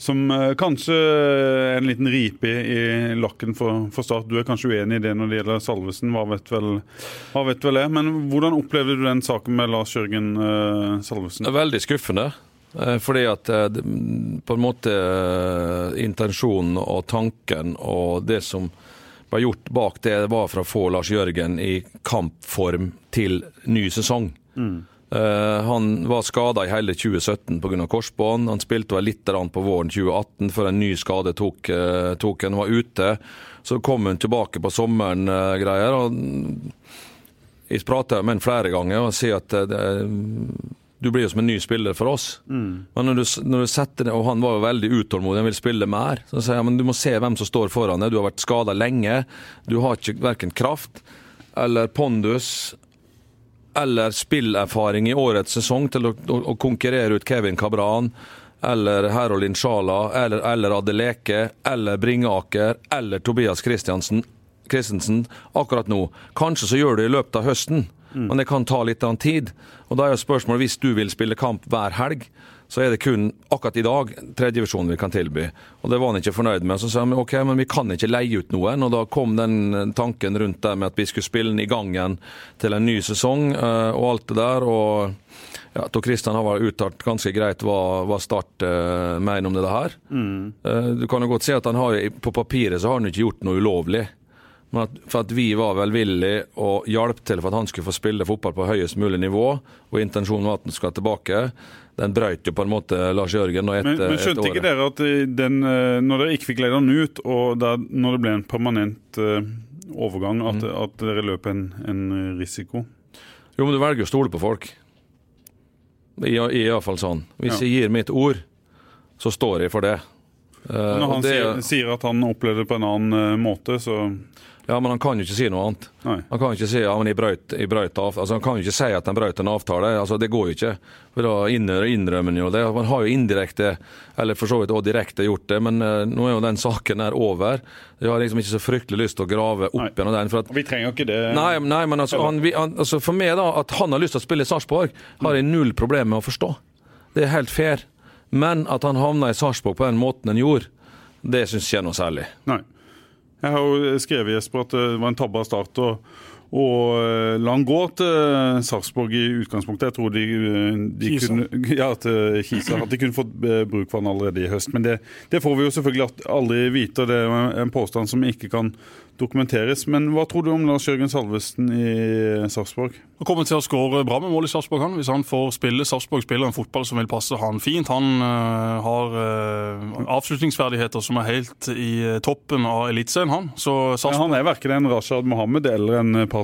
som uh, kanskje er en liten ripe i, lakken for, for, Start. Du er kanskje uenig i det når det gjelder Salvesen, hva vet vel, hva vet vel det. Men hvordan opplevde du den saken med Lars Jørgen uh, Salvesen?
Det er veldig skuffende. Fordi at på en måte intensjonen og tanken og det som var gjort bak det, var for å få Lars Jørgen i kampform til ny sesong. Mm. Uh, han var skada i hele 2017 pga. korsbånd. Han spilte vel litt på våren 2018 før en ny skade tok, uh, tok han. var ute. Så kom han tilbake på sommeren, uh, greier. og Jeg prater med han flere ganger og sier at du blir jo som en ny spiller for oss. Mm. Men når du, når du, setter det, og han var jo veldig utålmodig, han vil spille mer. Så sier jeg men du må se hvem som står foran deg. Du har vært skada lenge. Du har ikke verken kraft eller pondus eller spillerfaring i årets sesong til å, å, å konkurrere ut Kevin Cabran eller Herold Inshala eller, eller Adeleke eller Bringaker eller Tobias Christiansen Christensen akkurat nå. Kanskje så gjør det i løpet av høsten. Mm. Men det kan ta litt av en tid. Og da er jo spørsmålet, hvis du vil spille kamp hver helg, så er det kun akkurat i dag tredjevisjonen vi kan tilby. Og Det var han ikke fornøyd med. Så sa han ok, men vi kan ikke leie ut noen. Og da kom den tanken rundt det med at vi skulle spille den i gang igjen til en ny sesong eh, og alt det der. og ja, Tor Kristian har vært uttalt ganske greit hva, hva Start uh, mener om det her. Mm. Uh, du kan jo godt si at han har, på papiret så har han ikke gjort noe ulovlig. Men at, for at vi var velvillige og hjalp til for at han skulle få spille fotball på høyest mulig nivå, og intensjonen var at han skulle tilbake, den brøt jo på en måte Lars Jørgen. Et,
men, men, skjønte ikke dere at den, når dere ikke fikk leid han ut, og der, når det ble en permanent uh, overgang, at, mm. at, dere løp en, en risiko?
Jo, men du velger å stole på folk. I Iallfall sånn. Hvis ja. jeg gir mitt ord, så står jeg for det.
Uh, når han det, sier, sier, at han opplevde det på en annen måte, så
Ja, men han kan jo ikke si noe annet. Nei. Han kan jo ikke si ja, men jeg brøt, jeg brøt av, altså, han kan jo ikke si at han brøt en avtale. altså Det går jo ikke. For Da innrømmer han jo det. Man har jo indirekte, eller for så vidt også direkte, gjort det. Men uh, nå er jo den saken her over. Jeg har liksom ikke så fryktelig lyst til å grave opp gjennom den. For
at, vi trenger ikke det.
Nei, nei men altså, han, vi, han, altså, for meg, da, at han har lyst til å spille i Sarpsborg, har jeg null problem med å forstå. Det er helt fair. Men at han havna i Sarpsborg på den måten han gjorde, det syns ikke er noe særlig.
Nei. Jeg har jo skrevet Jesper, at det var en tabbe av Start å la han gå til Sarpsborg i utgangspunktet. Jeg tror de, de kunne, ja, til Kisa, at de kunne fått eh, bruk for han allerede i høst. Men det, det får vi jo selvfølgelig aldri vite, og det er en påstand som ikke kan dokumenteres. Men hva tror du om Lars Jørgen Salvesen i Sarpsborg?
Han kommer til å skåre bra med mål i Sarpsborg, han. Hvis han får spille Sarpsborg spiller en fotball som vil passe han fint. Han uh, har uh, avslutningsferdigheter som er helt i toppen av eliteserien, han. Så
Sarpsborg... ja, han er verken en Rashad Mohammed eller en Patrick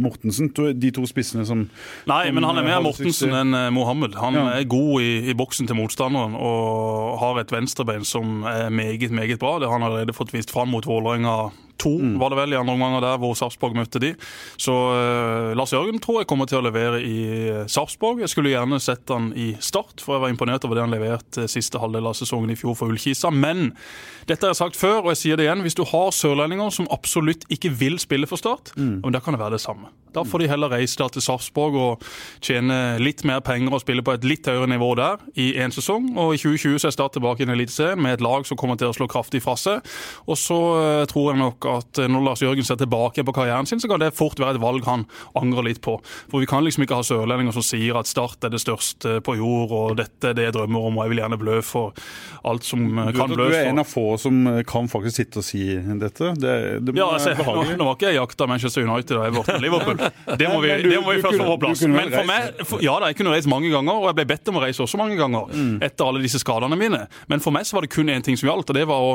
Mortensen, de to spissene som
Nei, men han er mer Mortensen enn Mohammed. Han ja. er god i, i, boksen til motstanderen og har et venstrebein som er meget, meget bra. Det har han allerede fått vist fram mot Vålerenga to, mm. var det vel, i andre omganger der hvor Sarpsborg møtte de. Så uh, Lars Jørgen tror jeg kommer til å levere i uh, Sarpsborg. Jeg skulle gjerne sett han i Start, for jeg var imponert over det han leverte uh, siste halvdel av sesongen i fjor for Ullkisa. Men dette har jeg sagt før, og jeg sier det igjen. Hvis du har sørlendinger som absolutt ikke vil spille for Start, mm. da kan det være det samme. Da får de heller reise da til Sarpsborg og tjene litt mer penger og spille på et litt høyere nivå der i én sesong. Og i 2020 så er Start tilbake i Eliteserien med et lag som kommer til å slå kraftig fra seg. Og så tror jeg nok at når Lars Jørgen ser tilbake på karrieren sin, så kan det fort være et valg han angrer litt på. For vi kan liksom ikke ha sørlendinger som sier at Start er det største på jord, og dette er det jeg drømmer om, og jeg vil gjerne blø for alt som kan blø
for. Du er en av få som kan faktisk sitte og si dette. Det, det
ja, altså, nå, nå var ikke jeg jakta Manchester United og Everton Liverpool. Det må vi, det må vi først få på plass. Men for meg, for, ja da, jeg kunne reist mange ganger, og jeg ble bedt om å reise også mange ganger mm. etter alle disse skadene mine. Men for meg så var det kun én ting som gjaldt, og det var å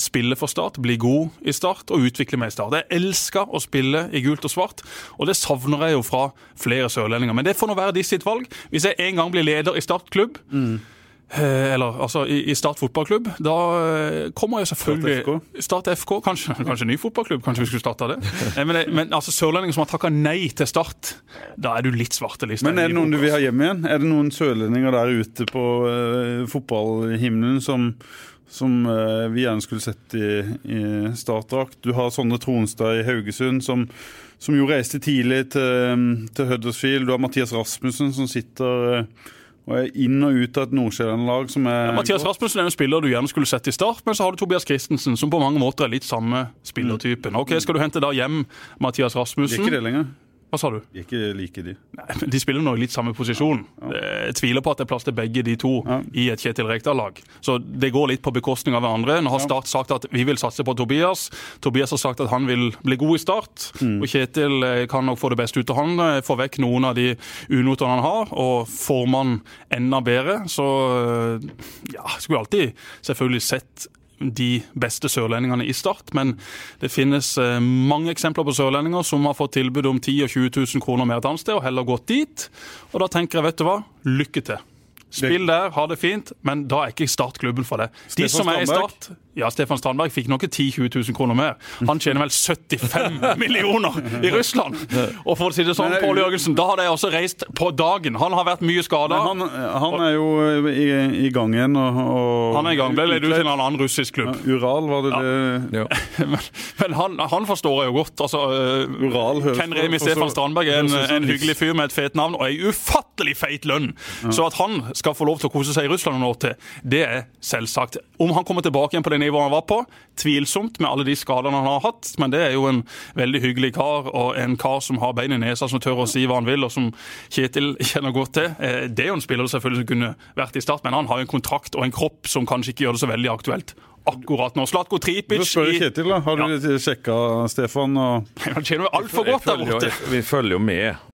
spille for Start, bli god i Start og utvikle meg i Start. Jeg elsker å spille i gult og svart, og det savner jeg jo fra flere sørlendinger. Men det får nå være de sitt valg. Hvis jeg en gang blir leder i Startklubb, mm. Eller altså i, i Start fotballklubb, da eh, kommer jeg selvfølgelig Start FK, Start FK kanskje, kanskje ny fotballklubb, kanskje vi skulle starta det. Men, men altså sørlendinger som har takka nei til Start, da er du litt svartelista.
Men er det noen du vil ha hjem igjen? Er det noen sørlendinger der ute på uh, fotballhimmelen som som eh, vi gjerne skulle sett i, i startdrakt. Du har Sondre Tronstad i Haugesund, som, som jo reiste tidlig til, til Huddersfield. Du har Mathias Rasmussen, som sitter eh, og er inn og ut av et Nordsjælland-lag som er
ja, Mathias Rasmussen er en spiller du gjerne skulle sett i start, men så har du Tobias Christensen, som på mange måter er litt samme spillertypen. Ok, Skal du hente da hjem Mathias Rasmussen?
Det er ikke det lenger.
Hva sa du?
Ikke like de.
Nei, men De spiller nå i litt samme posisjon. Ja. Jeg tviler på at det er plass til begge de to ja. i et Kjetil Rekdal-lag. Så det går litt på bekostning av hverandre. Nå har Start sagt at vi vil satse på Tobias. Tobias har sagt at han vil bli god i Start. Mm. Og Kjetil eh, kan nok få det beste ut av han. Eh, få vekk noen av de unotene han har, og får man enda bedre, så eh, ja, skulle alltid selvfølgelig sett de beste sørlendingene i Start, men det finnes eh, mange eksempler på sørlendinger som har fått tilbud om 10 000 20 000 kroner mer et annet sted, og heller gått dit. Og da tenker jeg, vet du hva, lykke til. Spill der, ha det fint, men da er ikke Start klubben for det. De som er i Start, Ja, Stefan Strandberg fikk nok 10 000-20 000 kroner mer. Han tjener vel 75 millioner i Russland! Og for å si det sånn, Pål Jørgensen, da hadde jeg også reist på dagen. Han har vært mye skada.
Han, han, er jo i, i, gang igjen. Og, og
han er i gang. Ble leid ut til en annen russisk klubb.
Ja, Ural, var det det?
Ja. men, men han, han, forstår jeg jo godt. Altså,
Ural høres
Ken Remi Stefan Strandberg er en, en, hyggelig fyr med et fet navn og ei ufattelig feit lønn. Ja. Så at han skal få lov til å kose seg i Russland nå til, det er selvsagt. Om han kommer tilbake igjen på det nivået han var på. Tvilsomt med alle de skadene han har hatt, men det er jo en veldig hyggelig kar, og en kar som har bein i nesa, som tør å si hva han vil, og som Kjetil kjenner godt til. Eh, det er jo en spiller selvfølgelig som kunne vært i Start, men han har jo en kontrakt og en kropp som kanskje ikke gjør det så veldig aktuelt akkurat nå. Slatko Tripic
Du spør Kjetil, da. Har du ja. sjekka Stefan? Og...
Han kjenner jo altfor godt der borte.
Vi følger jo med.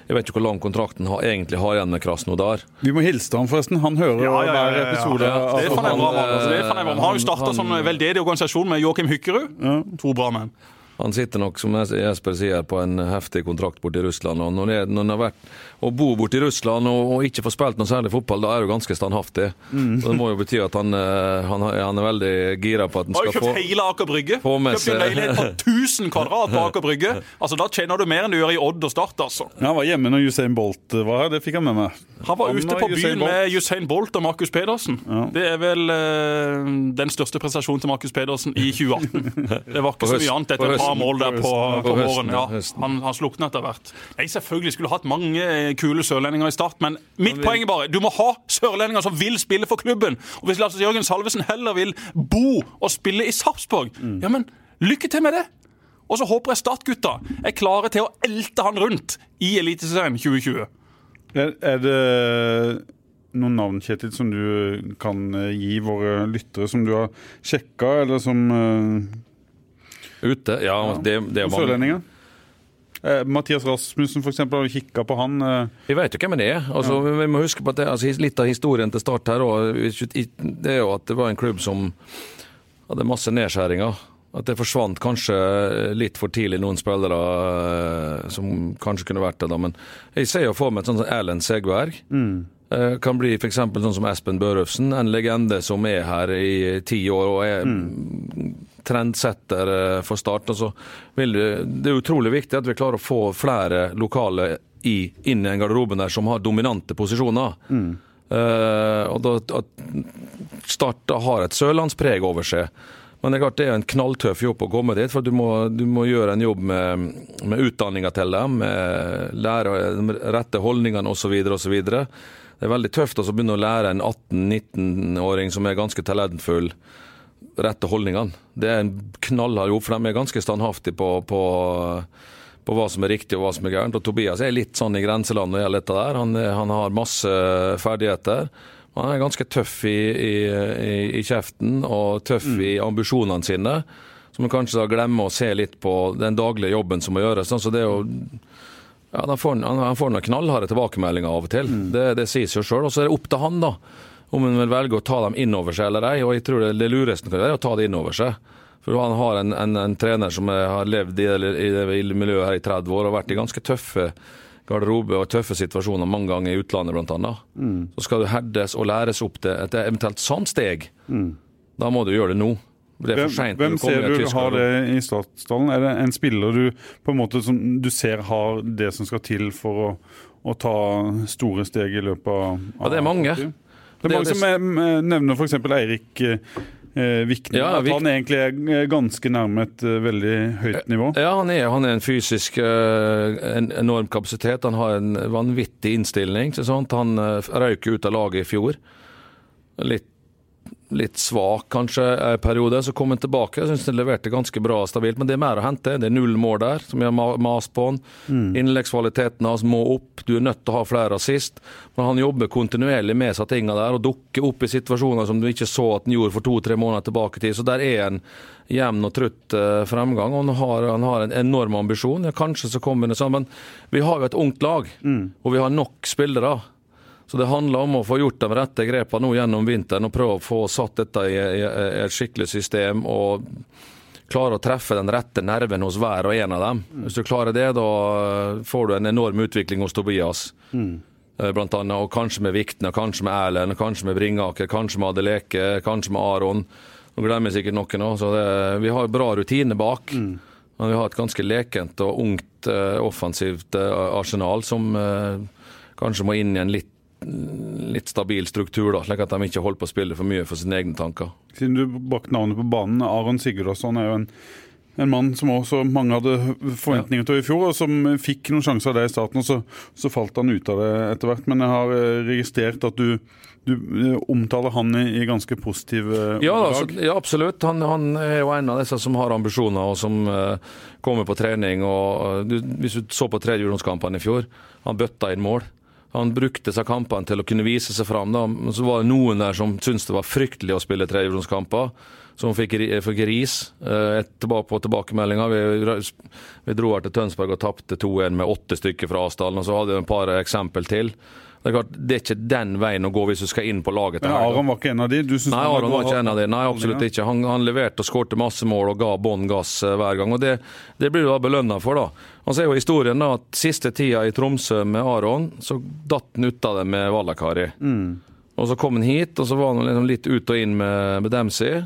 Jeg vet ikke hvor lang kontrakten har, egentlig har igjen med Krasnodar.
Vi må hilse ham, forresten. Han hører ja, ja, ja, hver episode.
Det fant jeg bra. Altså, jeg bra. Han har jo starta som veldedig organisasjon med Joakim Hykkerud. To bra menn.
Han sitter nok, som Jesper sier, på en heftig kontrakt borti Russland. og Når, det, når har vært å bo borti Russland og, og, ikke få spilt noe særlig fotball, da er du ganske standhaftig. Mm. Det må jo bety at han, eh, han, han er veldig gira på at han skal få Har
jo kjøpt hele Aker Brygge. Kjøpt en leilighet på 1000 kvadrat på Aker Brygge. Altså, Da tjener du mer enn du gjør i Odd og Start, altså.
Ja, han var hjemme når Usain Bolt var her, det fikk han med meg.
Han var han ute på byen med Usain Bolt og Markus Pedersen. Ja. Det er vel uh, den største prestasjonen til Markus Pedersen i 2018. Det var ikke så mye annet etter et par mål der på på våren. Ja, han, han slukna etter hvert. Nei, selvfølgelig skulle hatt mange eh, kule sørlendinger i start, men mitt poeng er bare du må ha sørlendinger som vil spille for klubben. Og hvis Lars Jørgen Salvesen heller vil bo og spille i Sarpsborg, mm. ja, men lykke til med det! Og så håper jeg Start-gutta er klare til å elte han rundt i Eliteserien 2020.
Er, er det noen navn, Kjetil, som du kan eh, gi våre lyttere, som du har sjekka, eller som uh
Ute? Ja, det, det er mange.
Sørlendinger? Eh, Mathias Rasmussen eksempel, har kikka på han. Eh.
Vi vet jo hvem det er. Altså, ja. Vi må huske på at det, altså, Litt av historien til Start her det er jo at det var en klubb som hadde masse nedskjæringer. At det forsvant kanskje litt for tidlig noen spillere eh, som kanskje kunne vært det. da, Men jeg ser jo for meg et sånt som Erlend Segberg. Mm. Eh, kan bli f.eks. sånn som Espen Børufsen, en legende som er her i ti år og er mm. Trendsetter eh, for Start. Altså, det, er utrolig viktig at vi klarer å få flere lokale i, inn i en garderoben der som har dominante posisjoner. Mm. Uh, og da, at Start har et sørlandspreg over seg. Men det er klart det er en knalltøff jobb å komme dit, for du må, du må gjøre en jobb med, med utdanninga til dem, med lære de rette holdningene osv. osv. Det er veldig tøft å begynne å lære en 18-19-åring som er ganske talentfull, rette holdningene. Det er en knallhard jobb, for de er ganske standhaftige på, på, på, hva som er riktig og hva som er gærent. Og Tobias er litt sånn i grenseland når det gjelder dette der. Han, han har masse ferdigheter. Han er ganske tøff i, i, i, i kjeften og tøff mm. i ambisjonene sine. Så man kanskje da glemmer å se litt på den daglige jobben som må gjøres. Så det er jo ja, Han får, han får noen knallharde tilbakemeldinger av og til. Mm. Det, det sier seg sjøl. Og så er det opp til han, da, om han vil velge å ta dem inn over seg eller ei. Og jeg tror det, det lureste kan være å ta det inn over seg. For han har en, en, en trener som har levd i, i, i miljøet her i 30 år og vært i ganske tøffe garderobe og tøffe situasjoner mange ganger i utlandet, bl.a. Mm. Så skal du herdes og læres opp til et eventuelt sånt steg. Mm. Da må du gjøre det nå.
Det er for sent. Hvem, hvem ser du har det i startstallen? Er det en spiller du på en måte som du ser har det som skal til for å, å ta store steg i løpet av
Ja, det er mange.
Det er mange som det... nevner f.eks. Eirik eh, Vikne. Ja, at han egentlig er ganske nærme et veldig høyt nivå.
Ja, han er, han er en fysisk en enorm kapasitet. Han har en vanvittig innstilling. Han røyk ut av laget i fjor. Litt litt svak kanskje en periode. Så kom han tilbake. Jeg syns han leverte ganske bra og stabilt. Men det er mer å hente. Det er null mål der, som jeg har mast på han.
Mm.
Innleggskvaliteten hans må opp. Du er nødt til å ha flere assist. Men han jobber kontinuerlig med seg tinga der, og dukker opp i situasjoner som du ikke så at han gjorde for to-tre måneder tilbake i tid. Så der er en jevn og trutt eh, fremgang. og Han har, han har en enorm ambisjon. Ja, kanskje så kommer det sammen. Vi har jo et ungt lag, og vi har nok spillere. Så det handler om å få gjort de rette grepene nå gjennom vinteren og prøve å få satt dette i, i, i et skikkelig system. og klare å treffe den rette nerven hos hver og en av dem. Hvis du klarer det, da eh, får du en enorm utvikling hos Tobias. Mm. Blant annet, og kanskje med Viktene, kanskje med Erlend, kanskje med Bringaker, kanskje med Adeleke, kanskje med Aron. Nå glemmer jeg sikkert noen. Så det, vi har bra rutine bak. Men vi har et ganske lekent og ungt eh, offensivt eh, arsenal som eh, kanskje må inn i en litt, litt stabil struktur, da, slik at de ikke holder på å spille for mye for sine egne tanker.
Siden du brakte navnet på banen, Aron Sigurdasson er jo en, en mann som også mange hadde forventninger til i fjor, og som fikk noen sjanser av det i starten, og så, så falt han ut av det etter hvert. Men jeg har eh, registrert at du, du eh, omtaler han i, i ganske positive
Ja, altså, ja absolutt. Han, han er jo en av disse som har ambisjoner, og som uh, kommer på trening. og uh, du, Hvis du så på tredjedivisjonskampene i fjor, han bøtta inn mål. Han brukte disse kampene til å kunne vise seg fram. Men så var det noen der som syntes det var fryktelig å spille tredjedivisjonskamper. Som fikk, fikk ris eh, tilbake på tilbakemeldinga. Vi, vi dro her til Tønsberg og tapte 2-1 med åtte stykker fra Asdalen. Og så hadde vi et par eksempel til. Det er klart, det er ikke den veien å gå hvis du skal inn på laget.
Men. Aron var ikke en av de? Du
Nei, Aron var ikke en av de. Nei, absolutt ikke. Han, han leverte og skårte masse mål og ga bånn gass eh, hver gang. og Det, det blir du da belønna for. da. Og så er jo historien da at siste tida i Tromsø med Aron, så datt han ut av det med Vallakari. Og så kom han hit, og så var han liksom litt ut og inn med, med Dempsey.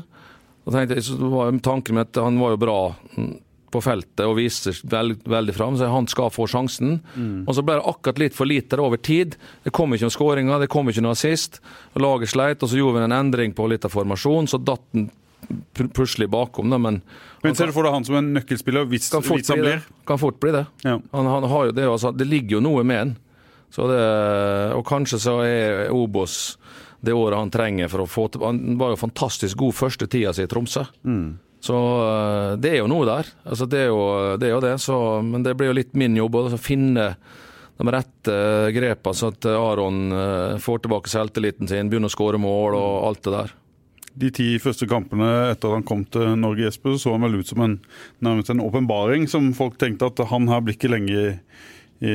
Og tenkte, så var tanken med at han var jo bra mm, på feltet og viser veld, veldig fram, så han skal få sjansen. Og så ble det akkurat litt for lite over tid. Det kom ikke noen skåringer, det kom ikke noe assist. Laget sleit, og så gjorde vi en endring på litt av formasjonen, så datt han plutselig bakom. Da, men
Men ser du for deg han som en nøkkelspiller hvis,
kan fort
hvis han
bli det.
blir?
Kan fort bli det.
Ja.
Han, han har jo det, altså, det ligger jo noe med han. Så det, og kanskje så er Obos det året han trenger for å få til Han var jo fantastisk god første tida si i Tromsø. Så øh, det er jo noe der. Altså, det, er jo, det er jo det. Så, men det blir jo litt min jobb å finne de rette grepene, så at Aron øh, får tilbake selvtilliten sin, begynner å skåre mål og alt det der.
De ti første kampene etter at han kom til Norge, Jesper, så han vel ut som en, nærmest en åpenbaring, som folk tenkte at han her blir ikke lenge i, i,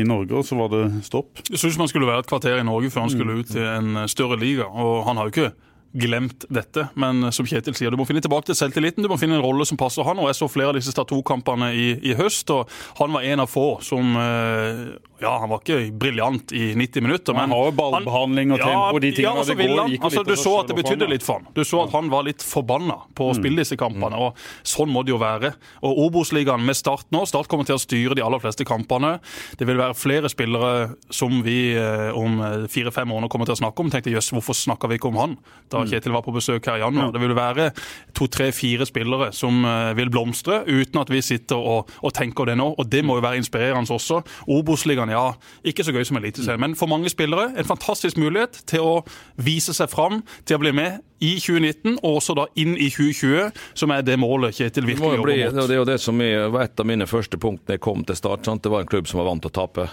i Norge, og så var det stopp.
Jeg syns man skulle være et kvarter i Norge før han skulle ut i en eh, større liga. Og han har jo ikke glemt dette, men som Kjetil sier, du må finne tilbake til selvtilliten. Du må finne en rolle som passer han. og Jeg så flere av disse Start 2-kampene i, i høst, og han var en av få som eh, Ja, han var ikke briljant i 90 minutter, men
Han har jo ballbehandling og tempo, de tingene,
Ja, altså,
det går-
han, altså, du så at det betydde litt for han. Du så at han var litt forbanna på å spille disse kampene, og sånn må det jo være. Og Obos-ligaen med Start nå, Start kommer til å styre de aller fleste kampene. Det vil være flere spillere som vi eh, om eh, fire-fem måneder kommer til å snakke om. Tenkte jøss, hvorfor snakka vi ikke om han da Kjetil var på besøk her i januar? Det vil være to-tre-fire spillere som eh, vil blomstre, uten at vi sitter og, og tenker det nå. Og det må jo være inspirerende også. Obos-ligaen, ja, ikke så gøy som Eliteserien, men for mange spillere en fantastisk mulighet til å vise seg fram, til å bli med i 2019, og også da inn i 2020, som er det målet Kjetil virkelig jobber mot.
det er jo det som var et av mine første punkt da jeg kom til Start. Sant? Det var en klubb som var vant til å tape.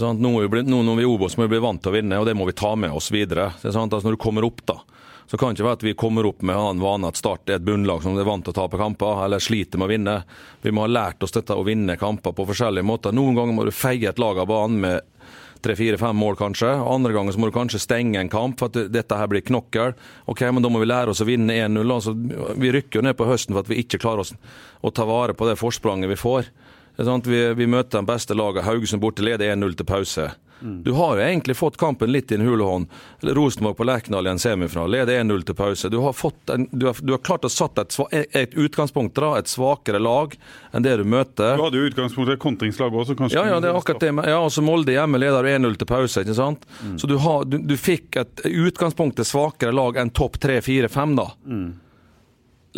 Sant? Nå, er vi nå når vi er Obos, må vi bli vant til å vinne, og det må vi ta med oss videre. Det er sant? Altså, når du kommer opp, da, så kan det ikke være at vi kommer opp med en annen vane at Start er et bunnlag som er vant til å tape kamper, eller sliter med å vinne. Vi må ha lært oss dette å vinne kamper på forskjellige måter. Noen ganger må du feie et lag av banen med tre-fire-fem mål, kanskje. Andre ganger så må du kanskje stenge en kamp for at dette her blir knokkel. Ok, men da må vi lære oss å vinne 1-0. Altså, vi rykker jo ned på høsten for at vi ikke klarer oss å ta vare på det forspranget vi får. Vi, vi møter de beste lagene. Haugesund borte leder 1-0 til pause. Du har jo egentlig fått kampen litt i en hul hånd. Rosenborg på Lerkendal i en semifinale leder 1-0 til pause. Du har, fått en, du har, du har klart å satt et, et utgangspunkt, da, et svakere lag enn det du møter.
Du hadde jo utgangspunktet et kontringslag også. Kanskje
Ja, ja, det er akkurat det. Ja, altså Molde hjemme leder 1-0 til pause. ikke sant? Så du, har, du, du fikk et utgangspunkt til svakere lag enn topp 3-4-5, da.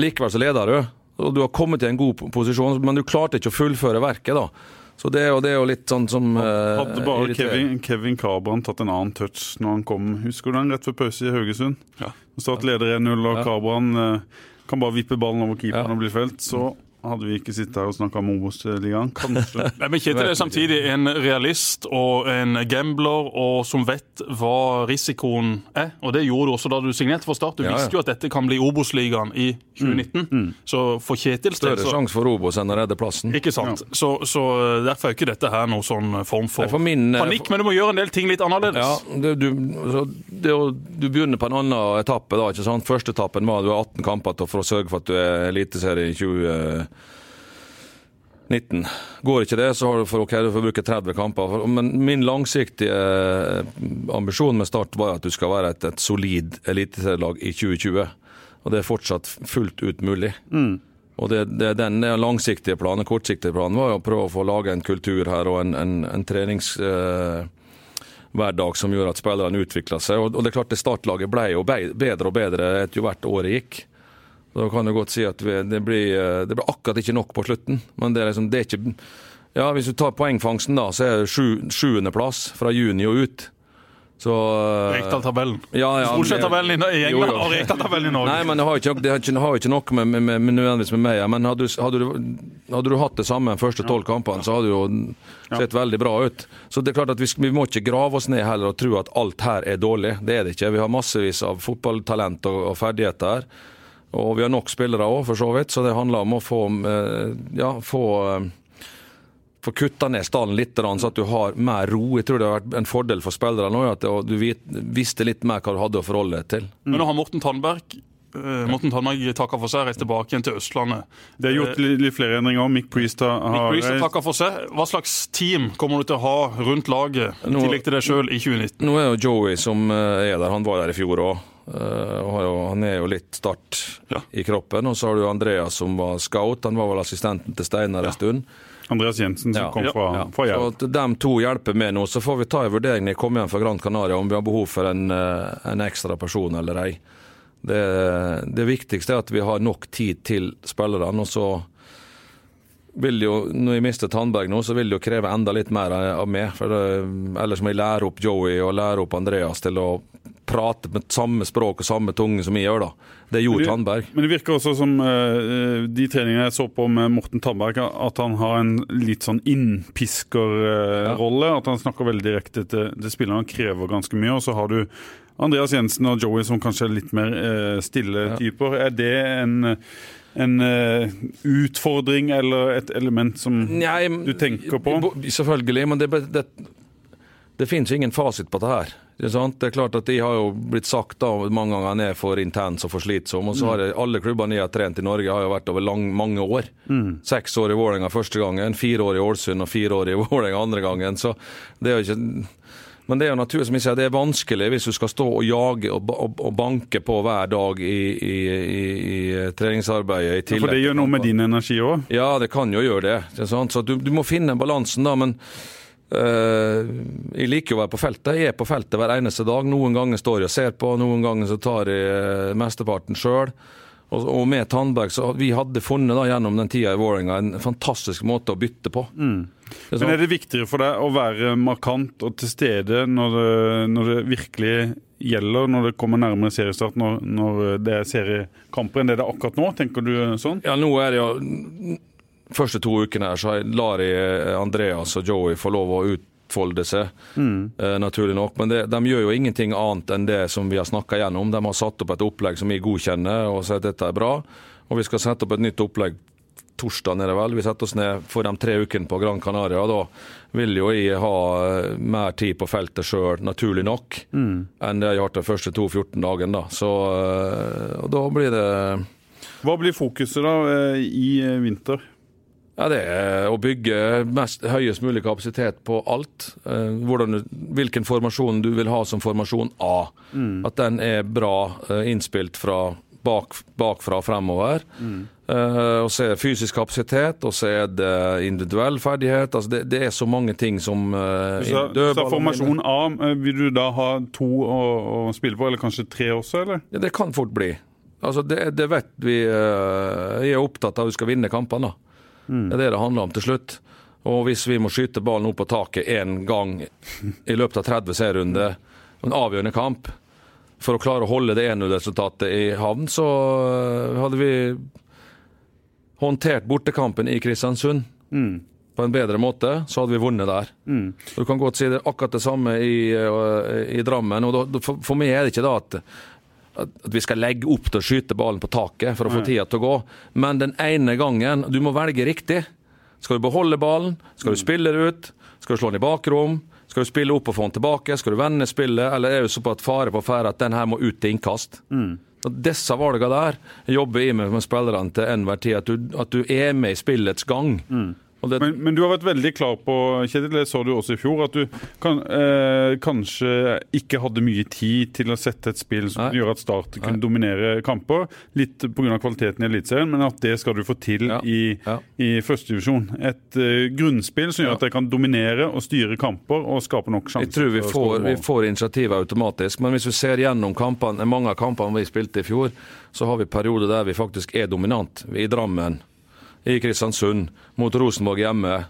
Likevel så leder du, og du har kommet i en god posisjon, men du klarte ikke å fullføre verket, da. Så det jo, det er jo litt sånn som eh,
Hadde bare
irriterer.
Kevin, Kevin Kabran tatt en annen touch når han kom. Husker du den rett før pause i Haugesund?
Ja.
Start leder 1-0, og
Ja.
Kabran eh, kan bare vippe ballen over keeperen
Ja.
og bli felt. Så hadde vi ikke sittet her og snakka om Obos-ligaen. Kanskje.
Nei, men Kjetil er samtidig en realist og en gambler og som vet hva risikoen er. Og det gjorde du også da du signerte for Start. Du
Ja, ja.
visste jo at dette kan bli Obos-ligaen i 2019. Så for Kjetils del
Større
så
sjanse for Obos enn å redde plassen.
Ikke sant. Så, så derfor er ikke dette her noen sånn form for
Nei, for min, eh,
panikk, men du må gjøre en del ting litt annerledes.
Ja, det, du, så det, du begynner på en annen etappe. da, ikke sant? Første etappen var du har 18 kamper til for å sørge for at du er eliteserie i 2019. Går ikke det, så har du for, okay, du får bruke 30 kamper. Men min langsiktige eh, ambisjon med Start var at du skal være et, et solid eliteserielag i 2020. Og det er fortsatt fullt ut mulig. Og det, det, den langsiktige planen, kortsiktige planen, var å prøve å få lage en kultur her og en, en, en trenings... Eh, som gjør at spillerne utvikler seg. Og, og det er klart det startlaget ble jo bedre og bedre etter hvert året gikk. Da kan du godt si at vi, det, blir, eh, det blir akkurat ikke nok på slutten. Men det er liksom, det er ikke Ja, hvis du tar poengfangsten, da, så er det sju, sjuendeplass fra juni og ut. Så eh,
Rekdal-tabellen.
ja, ja,
Solskjær-tabellen i England
jo, jo.
og Rekdal-tabellen i Norge.
Nei, men det har jo ikke, det ikke, noe med, med, med, nødvendigvis med meg ja. Men hadde du, hadde, du, hadde du hatt det samme de første tolv kampene, så hadde det jo sett veldig bra ut. Så det er klart at vi, vi må ikke grave oss ned heller og tro at alt her er dårlig. Det er det ikke. Vi har massevis av fotballtalent og, og ferdigheter her. Og vi har nok spillere òg, for så vidt. Så det handler om å få eh, ja, få eh, få kutta ned stallen litt, så at du har mer ro. Jeg tror det har vært en fordel for spillerne at du visste litt mer hva du hadde å forholde deg til.
Men nå har Morten Tandberg eh, Morten Tandberg takker for seg, reist tilbake igjen til Østlandet.
Det er gjort litt, flere endringer. Mick Priest har, har
takker for seg. Hva slags team kommer du til å ha rundt laget, i tillegg til deg sjøl, i 2019?
Nå er jo Joey som er der, han var der i fjor òg. Han er jo litt start
Ja.
i kroppen. Og så har du Andreas som var scout, han var vel assistenten til Steinar en stund.
Andreas Jensen, som
Ja.
kom fra,
Ja.
fra
Så
Jerv.
at de to hjelper med nå, så får vi ta en vurdering når jeg kommer hjem fra Gran Canaria om vi har behov for en, eh, en ekstra person eller ei. Det, det viktigste er at vi har nok tid til spillerne. og så vil jo, Når jeg mister Tandberg nå, så vil det jo kreve enda litt mer av meg. for det, Ellers må jeg lære opp Joey og lære opp Andreas til å prate med samme språk og samme tunge som jeg gjør. da. Det gjorde Tandberg.
Men det virker også som eh, de treningene jeg så på med Morten Tandberg, at han har en litt sånn innpiskerrolle. At han snakker veldig direkte til, til spillerne Han krever ganske mye. Og så har du Andreas Jensen og Joey som kanskje er litt mer eh, stille
Ja.
typer. Er det en, en uh, utfordring eller et element som
Nei,
du tenker på?
Selvfølgelig, men det, det, det finnes ingen fasit på det her. Det er, det er klart at De har jo blitt sagt da mange ganger han er for intens og for slitsom. og så har jeg, Alle klubbene jeg har trent i Norge, har jo vært over lang, mange år. Seks år i Vålerenga første gangen, fire år i Ålesund og fire år i Vålerenga andre gangen. så det er jo ikke... Men det er jo naturlig som jeg sier, det er vanskelig hvis du skal stå og jage og, og, og banke på hver dag i, i, i, i treningsarbeidet. i tillegg
For det gjør noe med din energi òg.
Ja, det kan jo gjøre det. det? Så du, du må finne balansen, da. Men Uh, jeg liker å være på feltet. Jeg er på feltet hver eneste dag. Noen ganger står jeg og ser på, noen ganger så tar jeg eh, mesteparten sjøl. Og, og med Tandberg så vi hadde funnet da gjennom den tida i Vålerenga en fantastisk måte å bytte på. Det er
Men er det viktigere for deg å være markant og til stede når det, når det virkelig gjelder, når det kommer nærmere seriestart, når, når det er seriekamper, enn det det er akkurat nå? Tenker du sånn?
Ja, nå er det jo Første to ukene her så lar jeg Andreas og Joey få lov å utfolde seg, eh, naturlig nok. Men det, de gjør jo ingenting annet enn det som vi har snakka gjennom. De har satt opp et opplegg som vi godkjenner og sier at dette er bra. Og vi skal sette opp et nytt opplegg torsdag nede vel. Vi setter oss ned for de tre ukene på Gran Canaria. og Da vil jo jeg ha eh, mer tid på feltet sjøl, naturlig nok, enn det jeg har hatt de første to 14 dagene. da. Så eh, og da blir det
Hva blir fokuset da eh, i vinter?
Ja, Det er å bygge mest, høyest mulig kapasitet på alt. Eh, hvordan hvilken formasjon du vil ha som formasjon A. At den er bra eh, innspilt fra bak, bakfra og fremover. Eh, og så er det fysisk kapasitet, og så er det individuell ferdighet. Altså det, det er så mange ting som uh,
Så, så formasjon A, eh, vil du da ha to å, å spille på, eller kanskje tre også, eller?
Ja, det kan fort bli. Altså det, det vet vi. Uh, Jeg er opptatt av at vi skal vinne kampene. Mm. Det er det det handler om til slutt. Og hvis vi må skyte ballen opp på taket én gang i løpet av 30 serierunder, en avgjørende kamp, for å klare å holde det 1-0-resultatet i havn, så eh, hadde vi håndtert bortekampen i Kristiansund på en bedre måte, så hadde vi vunnet der. Du kan godt si det akkurat det samme i, eh, i Drammen. og da, for, for meg er det ikke da at at vi skal legge opp til å skyte ballen på taket for å få tida til å gå. Men den ene gangen Du må velge riktig. Skal du beholde ballen? Skal du spille det ut? Skal du slå den i bakrom? Skal du spille opp og få den tilbake? Skal du vende spillet? Eller er det såpass fare på ferde at den her må ut til innkast? Og Disse valgene der jobber jeg med med spillerne til enhver tid. At du, at du er med i spillets gang. Og det,
Men, men du har vært veldig klar på, Kjetil, det så du også i fjor, at du kan, eh, kanskje ikke hadde mye tid til å sette et spill som
Nei.
gjør at Start kunne dominere kamper, litt pga. kvaliteten i Eliteserien, men at det skal du få til
Ja.
i,
Ja.
i førstedivisjon. Et eh, grunnspill som gjør
Ja.
at dere kan dominere og styre kamper og skape nok sjanser.
Jeg tror vi får, vi får initiativet automatisk, men hvis vi ser gjennom kampene, mange av kampene vi spilte i fjor, så har vi perioder der vi faktisk er dominant. Vi er I Drammen, i Kristiansund, mot Rosenborg hjemme,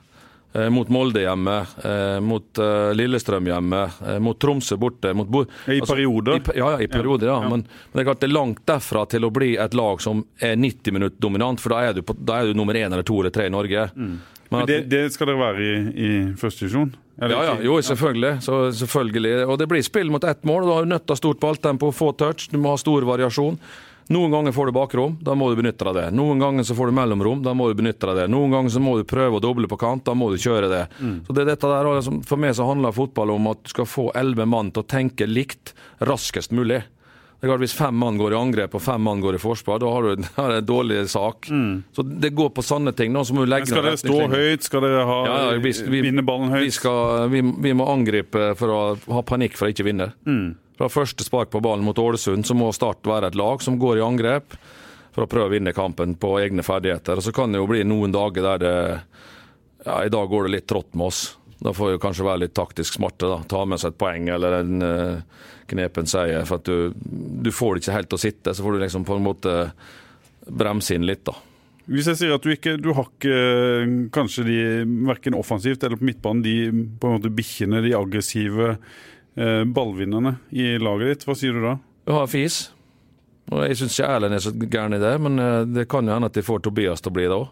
eh, mot Molde hjemme, eh, mot eh, Lillestrøm hjemme, mot Tromsø borte. Mot Bo
I perioder?
I, ja, ja, i perioder, ja.
Ja.
Men, men det er klart det er langt derfra til å bli et lag som er 90 minutter dominant, for da er du, på, da er du nummer én eller to eller tre i Norge. Men
Men det, det skal dere være i, i førstedivisjon?
ja, ja, jo, selvfølgelig. Så, selvfølgelig. Og det blir spill mot ett mål. og Du har nødt til å ha stort balltempo, få touch, du må ha stor variasjon. Noen ganger får du bakrom, da må du benytte deg av det. Noen ganger så får du mellomrom, da må du benytte deg av det. Noen ganger så må du prøve å doble på kant, da må du kjøre det. Så det dette der, altså, For meg så handler fotball om at du skal få elleve mann til å tenke likt raskest mulig. Det er klart Hvis fem mann går i angrep og fem mann går i forsvar, da har du har du en dårlig sak. Så det går på sanne ting. nå, så må du legge
Men skal dere stå høyt? Skal dere ha,
Ja, ja, vi- vi-
vinne ballen høyt?
Vi, skal, vi, må angripe for å ha panikk for å ikke vinne. Fra første spark på ballen mot Ålesund så må Start være et lag som går i angrep for å prøve å vinne kampen på egne ferdigheter. Og Så kan det jo bli noen dager der det Ja, i dag går det litt trått med oss. Da får vi kanskje være litt taktisk smarte. da, Ta med seg et poeng eller en uh, knepen seier. For at du, du får det ikke helt til å sitte, så får du liksom på en måte bremse inn litt, da.
Hvis jeg sier at du ikke du har ikke eh, kanskje de verken offensivt eller på midtbanen de på en måte bikkjene, de aggressive ballvinnerne i laget ditt, hva sier du da?
Du har fis. Og Jeg syns ikke Erlend er så gæren i det, men eh, det kan jo hende at de får Tobias til å bli det òg.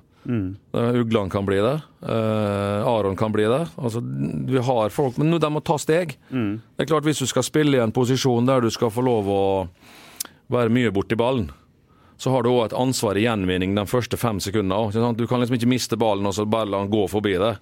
Ugland kan bli det. eh, Aron kan bli det. Altså, vi har folk, men nå de må ta steg. Det er klart Hvis du skal spille i en posisjon der du skal få lov å være mye borti ballen, så har du òg et ansvar i gjenvinning de første fem sekundene. Du kan liksom ikke miste ballen og så bare la den gå forbi det.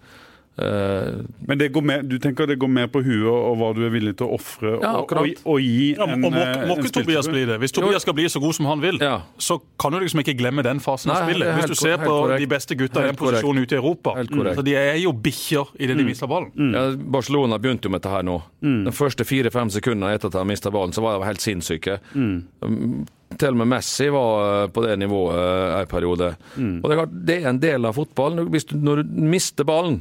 Eh,
Men det går mer, du tenker det går mer på huet og hva du er villig til å ofre
Ja,
og, og, og gi
Ja,
en
og må,
eh,
må
en
ikke Tobias bli det? Hvis Tobias skal bli så god som han vil,
Ja.
så kan du liksom ikke glemme den fasen av
Nei, av
spillet. Hvis du ser
helt
på
korrekt.
de beste gutta i den
korrekt.
posisjonen ute i Europa, så de er jo bikkjer i det de mister ballen.
Ja, Barcelona begynte jo med dette her nå. De første fire-fem sekundene etter at de mista ballen, så var de helt sinnssyke. Um, Til og med Messi var eh, på det nivået eh, en periode. Og det er klart, det er en del av fotballen. Hvis du, når du mister ballen,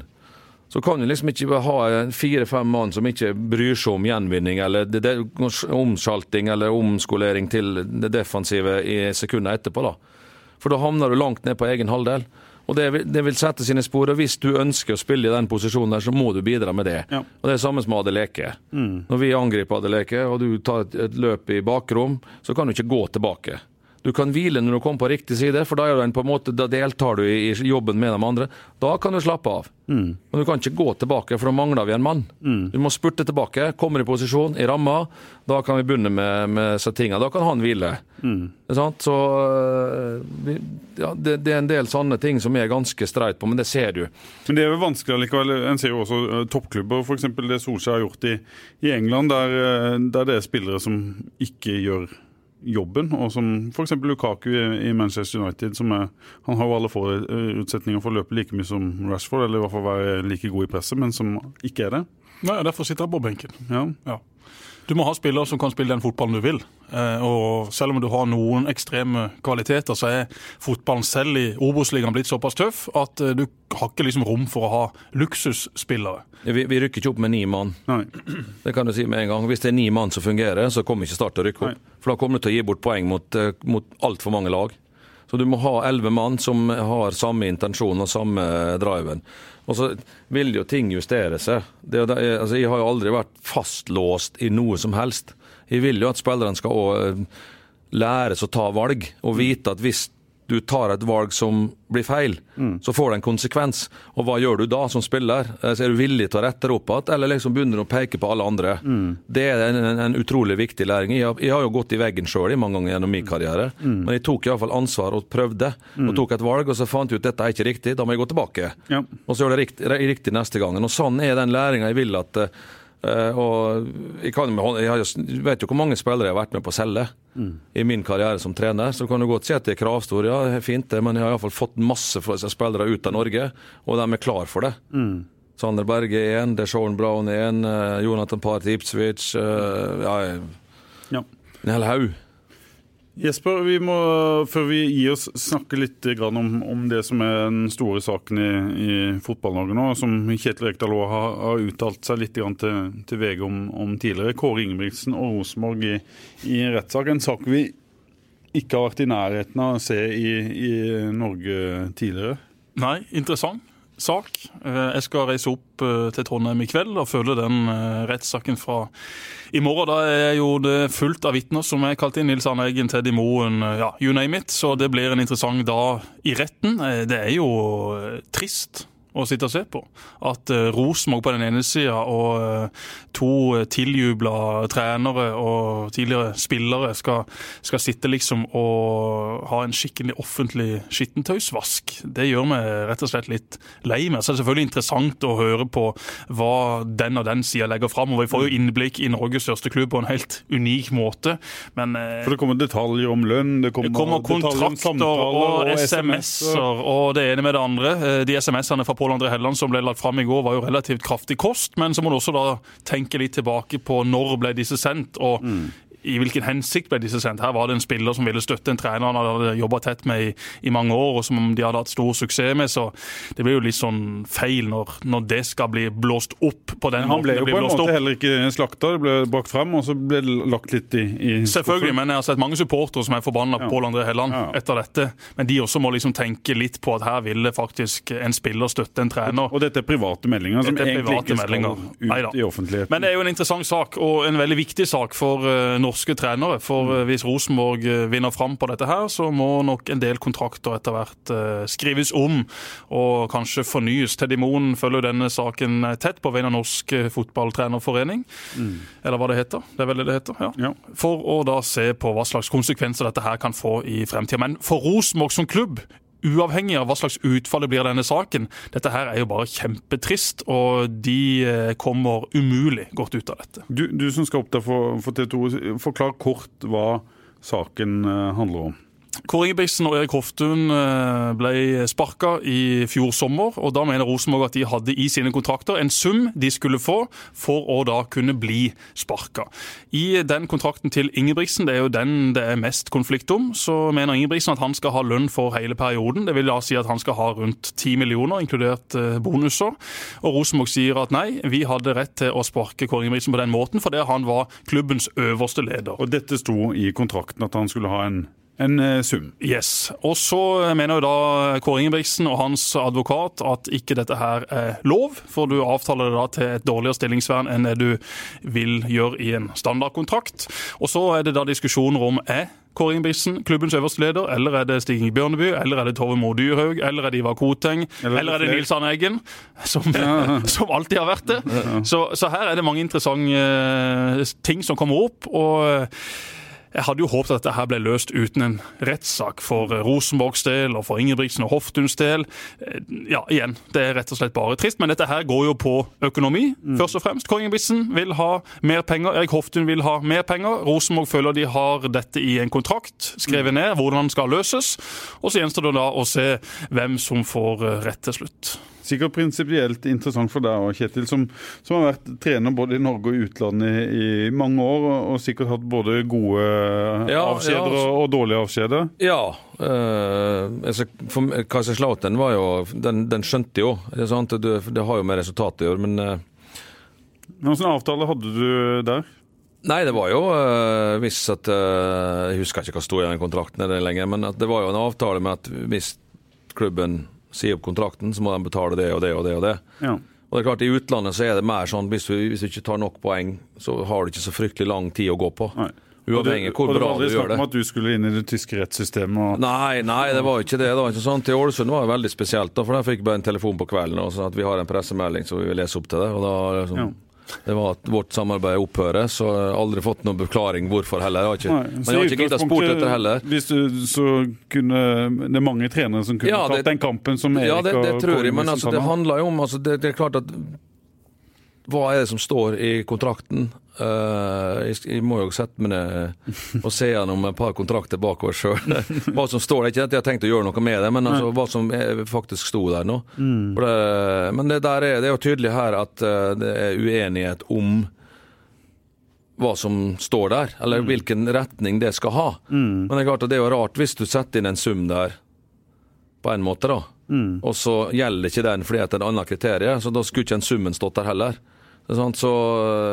så kan du liksom ikke ha fire-fem mann som ikke bryr seg om gjenvinning eller omskalting eller omskolering til det defensive i sekundene etterpå. da. For da havner du langt ned på egen halvdel. Og det vil, det vil sette sine spor. og Hvis du ønsker å spille i den posisjonen, der, så må du bidra med det.
Ja.
Og Det er det samme som Adeleke. Når vi angriper Adeleke, og du tar et, et løp i bakrom, så kan du ikke gå tilbake. Du kan hvile når du kommer på riktig side, for da, er du på en måte, da deltar du i, i jobben med de andre. Da kan du slappe av. Men du kan ikke gå tilbake, for da mangler vi en mann. Du må spurte tilbake, kommer i posisjon, i ramma. Da kan vi begynne med, med tingene. Da kan han hvile. Er? Så øh, ja, det, det er en del sånne ting som er ganske streit på, men det ser du.
Men det er jo vanskelig allikevel. En ser jo også eh, toppklubber, f.eks. det Solskjær har gjort i, i England, der, eh, der det er spillere som ikke gjør jobben, og som f.eks. Lukaku i, Manchester United. som er, Han har jo alle forutsetninger for å løpe like mye som Rashford, eller i hvert fall være like god i presset, men som ikke er det.
Nei, Derfor sitter han på benken.
Ja.
Ja. Du må ha spillere som kan spille den fotballen du vil. Eh, og selv om du har noen ekstreme kvaliteter, så er fotballen selv i Obos-ligaen blitt såpass tøff at eh, du har ikke liksom rom for å ha luksusspillere.
Vi, vi rykker ikke opp med ni mann.
Nei.
Det kan du si med en gang. Hvis det er ni mann som fungerer, så kommer ikke Start til å rykke opp. For da kommer du til å gi bort poeng mot, eh, mot altfor mange lag. Så du må ha elleve mann som har samme intensjon og samme driven. Og så vil jo ting justere seg. Det, altså, jeg har jo aldri vært fastlåst i noe som helst. Jeg vil jo at spillerne skal også læres å ta valg, og vite at hvis du tar et valg som blir feil, mm. så får det en konsekvens. Og hva gjør du da som spiller? Så er du villig til å rette deg opp igjen, eller liksom begynner å peke på alle andre? Mm. Det er en, en, en, utrolig viktig læring. Jeg har, jeg har jo gått i veggen sjøl mange ganger gjennom min karriere, mm. men jeg tok iallfall ansvar og prøvde. Og tok et valg, og så fant jeg ut at dette er ikke riktig, da må jeg gå tilbake. Ja. Og så gjør det riktig, riktig neste gang. Og sånn er den læringa jeg vil at Uh, og jeg, kan, jeg, vet jo hvor mange spillere jeg har vært med på å selge mm. i min karriere som trener. Så kan du godt si at det er kravstor, ja, det er fint det, men jeg har iallfall fått masse spillere ut av Norge, og de er klar for det. Mm. Sander Berge er én, Deshaun Brown er én, uh, Jonathan Party Ipswich uh, Ja, ja. en hel haug.
Jesper, vi må, før vi gir oss, snakke litt om, om, det som er den store saken i, i Fotball-Norge nå, som Kjetil Rekdal har, har, uttalt seg litt til, til VG om, om, tidligere. Kåre Ingebrigtsen og Rosenborg i, i rettssak. En sak vi ikke har vært i nærheten av å se i, i Norge tidligere.
Nei, interessant sak. Eh, jeg skal reise opp eh, til Trondheim i kveld og følge den eh, rettssaken fra i morgen. Da er jo det fullt av vitner som er kalt inn. Nils Arne Eggen, Teddy Moen, ja, you name it. Så det blir en interessant dag i retten. Det er jo trist å sitte og se på. At uh, Rosenborg på den ene sida og uh, to tiljubla trenere og tidligere spillere skal, skal, sitte liksom og ha en skikkelig offentlig skittentøysvask. Det gjør meg rett og slett litt lei meg. Så det er selvfølgelig interessant å høre på hva den og den sida legger fram. Og vi får jo innblikk i Norges største klubb på en helt unik måte. Men
uh, For det kommer detaljer om lønn, det kommer,
det kommer kontrakter og, og SMS-er og det ene med det andre. De SMS-ene fra Pål André Helland som ble lagt fram i går, var jo relativt kraftig kost. Men så må du også da tenke litt tilbake på når ble disse sendt. og mm i hvilken hensikt ble disse sendt. Her var det en spiller som ville støtte en trener han hadde jobba tett med i, i, mange år, og som de hadde hatt stor suksess med. Så det blir jo litt sånn feil når, når det skal bli blåst opp på den
måten. Han ble jo på en måte opp. heller ikke slakta, det ble brakt frem, og så ble det lagt litt i, i
Selvfølgelig, men jeg har sett mange supportere som er forbanna på ja. Pål André Helland ja. etter dette. Men de også må liksom tenke litt på at her ville faktisk en spiller støtte en trener.
Og, dette er private meldinger som egentlig ikke skal meldinger. ut Neida. i offentligheten.
Men det er jo en interessant sak, og en veldig viktig sak for uh, norske trenere. For uh, hvis Rosenborg uh, vinner fram på dette her, så må nok en del kontrakter etter hvert skrives om og kanskje fornyes. Teddy Moen følger denne saken tett på vegne av Norsk Fotballtrenerforening, mm. eller hva det heter. Det er vel det det heter? Ja. ja. For å da se på hva slags konsekvenser dette her kan få i fremtida. Men for Rosenborg som klubb uavhengig av hva slags utfall det blir av denne saken, dette her er jo bare kjempetrist, og de eh, kommer umulig godt ut av dette.
Du, du som skal opp der for, for TV2, forklar kort hva saken eh, handler om.
Kåre Ingebrigtsen og Erik Hoftun eh, ble sparka i fjor sommer. og Da mener Rosenborg at de hadde i sine kontrakter en sum de skulle få for å da kunne bli sparka. I den kontrakten til Ingebrigtsen, det er jo den det er mest konflikt om, så mener Ingebrigtsen at han skal ha lønn for hele perioden. Det vil da si at han skal ha rundt 10 millioner, inkludert eh, bonuser. Og Rosenborg sier at nei, vi hadde rett til å sparke Kåre Ingebrigtsen på den måten fordi han var klubbens øverste leder.
Og dette sto i kontrakten at han skulle ha en en eh, sum.
Yes. Og så mener jo da Kåre Ingebrigtsen og hans advokat at ikke dette her er lov, for du avtaler det da til et dårligere stillingsvern enn det du vil gjøre i en standardkontrakt. Og så er det da diskusjoner om er Kåre Ingebrigtsen klubbens øverste leder, eller er det Stig Bjørneby, eller er det Tove Mo Dyrhaug, eller er det Ivar Koteng, eller, eller er det Nils Arne Eggen, som, ja. som, alltid har vært det. Så, så her er det mange interessante eh, ting som kommer opp. og jeg hadde jo håpet at dette her ble løst uten en rettssak for eh, Rosenborgs del og for Ingebrigtsen og Hoftuns del. Eh, ja, igjen, det er rett og slett bare trist, men dette her går jo på økonomi, mm. først og fremst. Kåre Ingebrigtsen vil ha mer penger, Erik Hoftun vil ha mer penger. Rosenborg føler de har dette i en kontrakt, skrevet ned hvordan den skal løses. Og så gjenstår det da å se hvem som får eh, rett til slutt
sikkert prinsipielt interessant for deg òg, Kjetil, som, som, har vært trener både i Norge og utlandet i, i mange år, og sikkert hatt både gode ja, avskjeder ja. og, dårlige avskjeder?
Ja. Uh, altså, Kaiserslautern var jo Den, den skjønte jo. Det, det, det, har jo med resultatet å gjøre, men uh,
Hvilken avtale hadde du der?
Nei, det var jo uh, hvis at uh, Jeg husker ikke hva sto i den kontrakten lenger, men det var jo en avtale med at hvis klubben sier opp kontrakten, så må de betale det og det og det og det.
Ja.
Og det er klart I utlandet så er det mer sånn hvis du, hvis du ikke tar nok poeng, så har du ikke så fryktelig lang tid å gå på.
Nei.
Uavhengig
og
hvor
det
bra
var aldri
du gjør
snakk
det.
om at du skulle inn i det tyske rettssystemet. Og...
Nei, nei, det var ikke det. det var ikke sånn. Til Ålesund var det veldig spesielt, da, for der fikk jeg bare en telefon på kvelden og sånn at vi har en pressemelding så vi vil lese opp til det. og da liksom,
Ja.
Det var at vårt samarbeid opphører, så jeg har aldri fått noen forklaring hvorfor heller. Jeg har ikke,
Nei,
men jeg har ikke giddet spurt etter heller.
Hvis du, så kunne, det er mange trenere som kunne
Ja, det-
tatt den kampen som Erik
Ja, det, det
og
tror jeg, men altså, det handler jo om altså, det, det er klart at Hva er det som står i kontrakten? Eh, jeg, må jo sette meg ned og se gjennom et par kontrakter bakover sjøl. hva som står der. Ikke at jeg har tenkt å gjøre noe med det, men altså, hva som faktisk sto der nå. For det, men det, er, det er jo tydelig her at eh, det er uenighet om hva som står der, eller hvilken retning det skal ha. Men det er klart at det er jo rart hvis du setter inn en sum der på en måte, da. Og så gjelder ikke den fordi det er et annet kriterium, så da skulle ikke den summen stått der heller. Så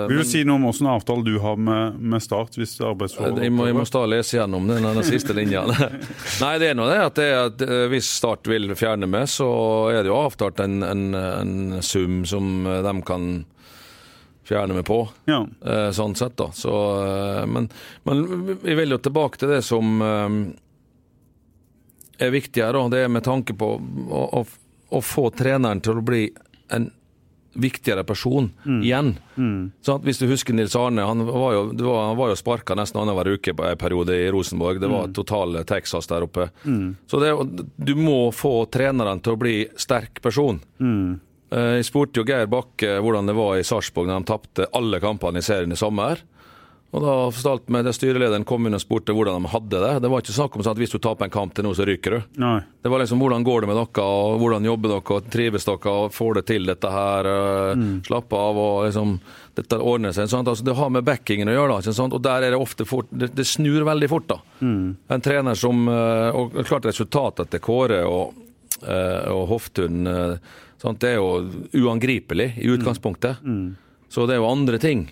Vil du
men-
si noe om hvilken avtale du har med, med Start? hvis arbeidsforholdet
jeg må, jeg må stå og lese gjennom den, den siste linja. Nei, det er nå det at, det at eh, hvis Start vil fjerne meg, så er det jo avtalt en, en, en sum som eh, de kan fjerne meg på.
Ja.
Eh, sånn sett, da. Så, eh, men, men vi vil jo tilbake til det som eh, er viktig her, da. Det er med tanke på å, å, å få treneren til å bli en viktigere person igjen. Sånn hvis du husker Nils Arne, han var jo, var, han var jo sparka nesten annenhver uke på en periode i Rosenborg. Det var total Texas der oppe. Så det, du må få treneren til å bli sterk person. Eh, Jeg spurte jo Geir Bakke hvordan det var i Sarpsborg når de tapte alle kampene i serien i sommer. Og da fortalte meg det Styrelederen kom inn og spurte hvordan de hadde det. Det var ikke snakk om sånn at hvis du taper en kamp til noe, så ryker du.
Nei.
Det var liksom hvordan går det med dere, og hvordan jobber dere, og trives dere, og får det til dette her, Mm. slappe av, og liksom Dette ordner seg. Sånn, Altså, det har med backingen å gjøre, da. sånn. Og der er det ofte fort Det, det snur veldig fort, da. En trener som øh, Og klart resultatet til Kåre og, øh, og Hoftun sånn. Det er jo uangripelig i utgangspunktet. Så det er jo andre ting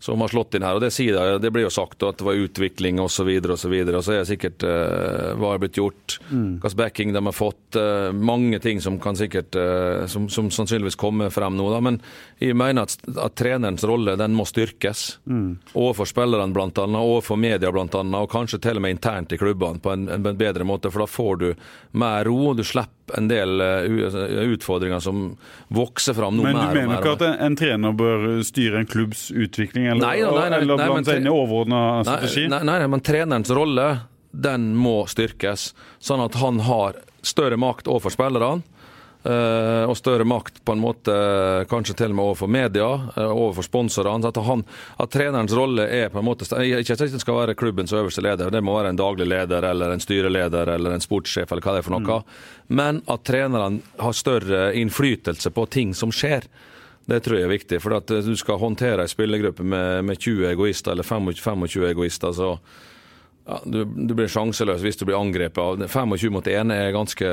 som har slått inn her. og Det sier jeg, det blir jo sagt at det var utvikling osv. Og, så videre, og så er det sikkert uh, hva har blitt gjort, hvilken backing de har fått. Uh, mange ting som kan sikkert uh, som, som sannsynligvis kommer frem nå. Da. Men jeg mener at, at trenerens rolle den må styrkes. Overfor spillerne annet, overfor media annet, og kanskje til og med internt i klubbene på en, en bedre måte. For da får du mer ro, du slipper en del eh, utfordringer som vokser fram nå
Men du
mer og
mener
mer.
ikke at en, en trener bør styre en klubbs utvikling, eller,
Nei, nei, nei,
eller
men
blande seg inn i overordna strategi?
Nei, nei, nei, men trenerens rolle den må styrkes, sånn at han har større makt overfor spillerne. Eh, og større makt på en måte kanskje til og med overfor media, eh, overfor sponsorene. At, han, at trenerens rolle er på en måte Ikke at det skal være klubbens øverste leder, det må være en daglig leder eller en styreleder eller en sportssjef eller hva det er for noe. Men at trenerne har større innflytelse på ting som skjer. Det tror jeg er viktig. For at eh, du skal håndtere ei spillergruppe med, med 20 egoister, eller 25, 25 egoister, så ja, du, du blir sjanseløs hvis du blir angrepet 25 mot 1 er ganske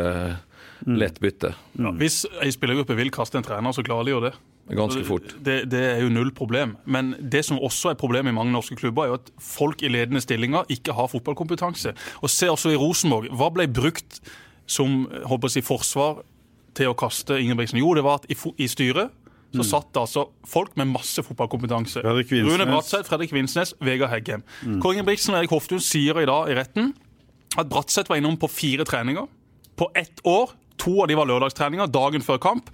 lett bytte.
Ja, hvis ei spillergruppe vil kaste en trener, så klarer de jo det.
Ganske fort.
Det, det er jo null problem. Men det som også er problemet i mange norske klubber, er jo at folk i ledende stillinger ikke har fotballkompetanse. Og se også i Rosenborg. Hva ble brukt som håper jeg, forsvar til å kaste Ingebrigtsen? Jo, det var at i, i styret så satt det altså folk med masse fotballkompetanse. Rune Bratseth, Fredrik Vinsnes, Vegard Heggem. Kåre Ingebrigtsen og Erik Hoftun sier i dag i retten at Bratseth var innom på fire treninger på ett år. To av de var lørdagstreninger dagen før kamp.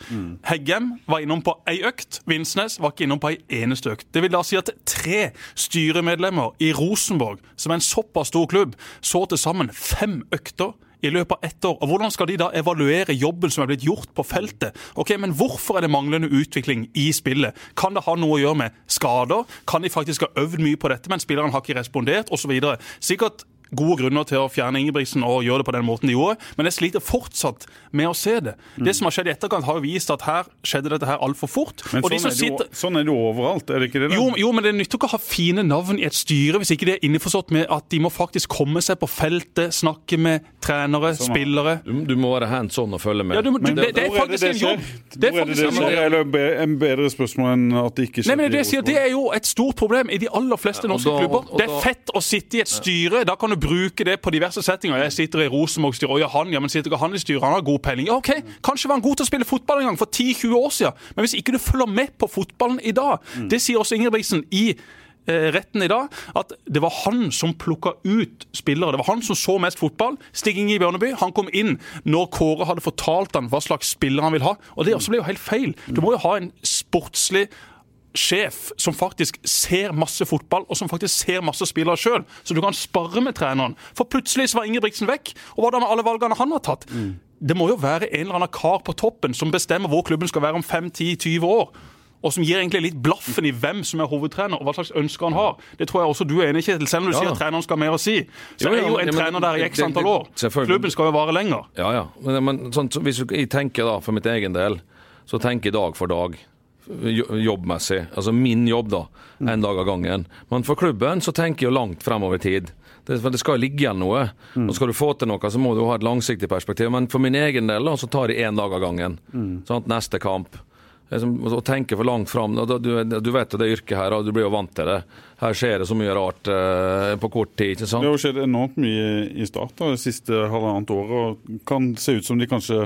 Heggem var innom på ei økt. Vinsnes var ikke innom på ei eneste økt. Det vil da si at tre styremedlemmer i Rosenborg, som er en såpass stor klubb, så til sammen fem økter i løpet av ett år. Og Hvordan skal de da evaluere jobben som er blitt gjort på feltet? Ok, Men hvorfor er det manglende utvikling i spillet? Kan det ha noe å gjøre med skader? Kan de faktisk ha øvd mye på dette, men spilleren har ikke respondert? Osv. Sikkert gode grunner til å fjerne Ingebrigtsen og gjøre det på den måten de gjorde, men jeg sliter fortsatt med å se det. Det som har skjedd i etterkant, har jo vist at her skjedde dette her altfor fort.
Men
og de
sånn,
som
er det jo, sånn er det jo overalt, er det ikke det?
jo, jo, men det nytter ikke å ha fine navn i et styre hvis ikke det er innforstått med at de må faktisk komme seg på feltet, snakke med trenere,
Sånn,
spillere.
Du, du må være hands on og følge med.
Ja, du, du,
Men
det, det er faktisk en jobb. Det er faktisk en jobb.
Eller en bedre spørsmål enn at det ikke skjer
Nei, men det, sier, det er jo et stort problem i de aller fleste
Ja, og
norske
da-
klubber.
og
Det er fett å sitte i et styre. Da kan du bruke det på diverse settinger. Jeg sitter i Rosenborg-styret, og ja, han, ja, men sitter ikke han i styret? Han har god peiling. Ja, OK, kanskje var han god til å spille fotball en gang for 10-20 år siden, men hvis ikke du følger med på fotballen i dag Det sier også Ingebrigtsen i eh, retten i dag, at det var han som plukka ut spillere. Det var han som så mest fotball. Stig Inge i Bjørneby han kom inn når Kåre hadde fortalt han hva slags spiller han vil ha. Og det også ble jo helt feil. Du må jo ha en sportslig sjef som faktisk ser masse fotball, og som faktisk ser masse spillere sjøl, så du kan spare med treneren. For plutselig så var Ingebrigtsen vekk, og hva da med alle valgene han har tatt? Det må jo være en eller annen kar på toppen som bestemmer hvor klubben skal være om 5-10-20 år. Og som gir egentlig litt blaffen i hvem som er hovedtrener, og hva slags ønsker han har. Det tror jeg også du er enig i, Kjetil, selv om du
Ja
sier at treneren skal ha mer å si. Så
Jo,
er
ja,
jo
en
en
men-
trener der i x antall år. Klubben skal jo vare lenger.
Ja, ja. Men, men sånn, så hvis jeg tenker da, for mitt egen del, så tenker jeg dag for dag. Jo- Jobbmessig. Altså min jobb, da. En dag av gangen. Men for klubben så tenker jeg jo langt fremover tid. Det, for det skal ligge igjen noe. Og Skal du få til noe, så må du ha et langsiktig perspektiv. Men for min egen del da, så tar jeg én dag av gangen. Sant? Neste kamp. Å tenke for langt fram. Du, du vet jo det yrket her, og du blir jo vant til det. Her skjer det så mye rart eh, på kort tid. ikke sant?
Det har jo skjedd enormt mye i Start da, det siste halvannet året. og Kan se ut som de kanskje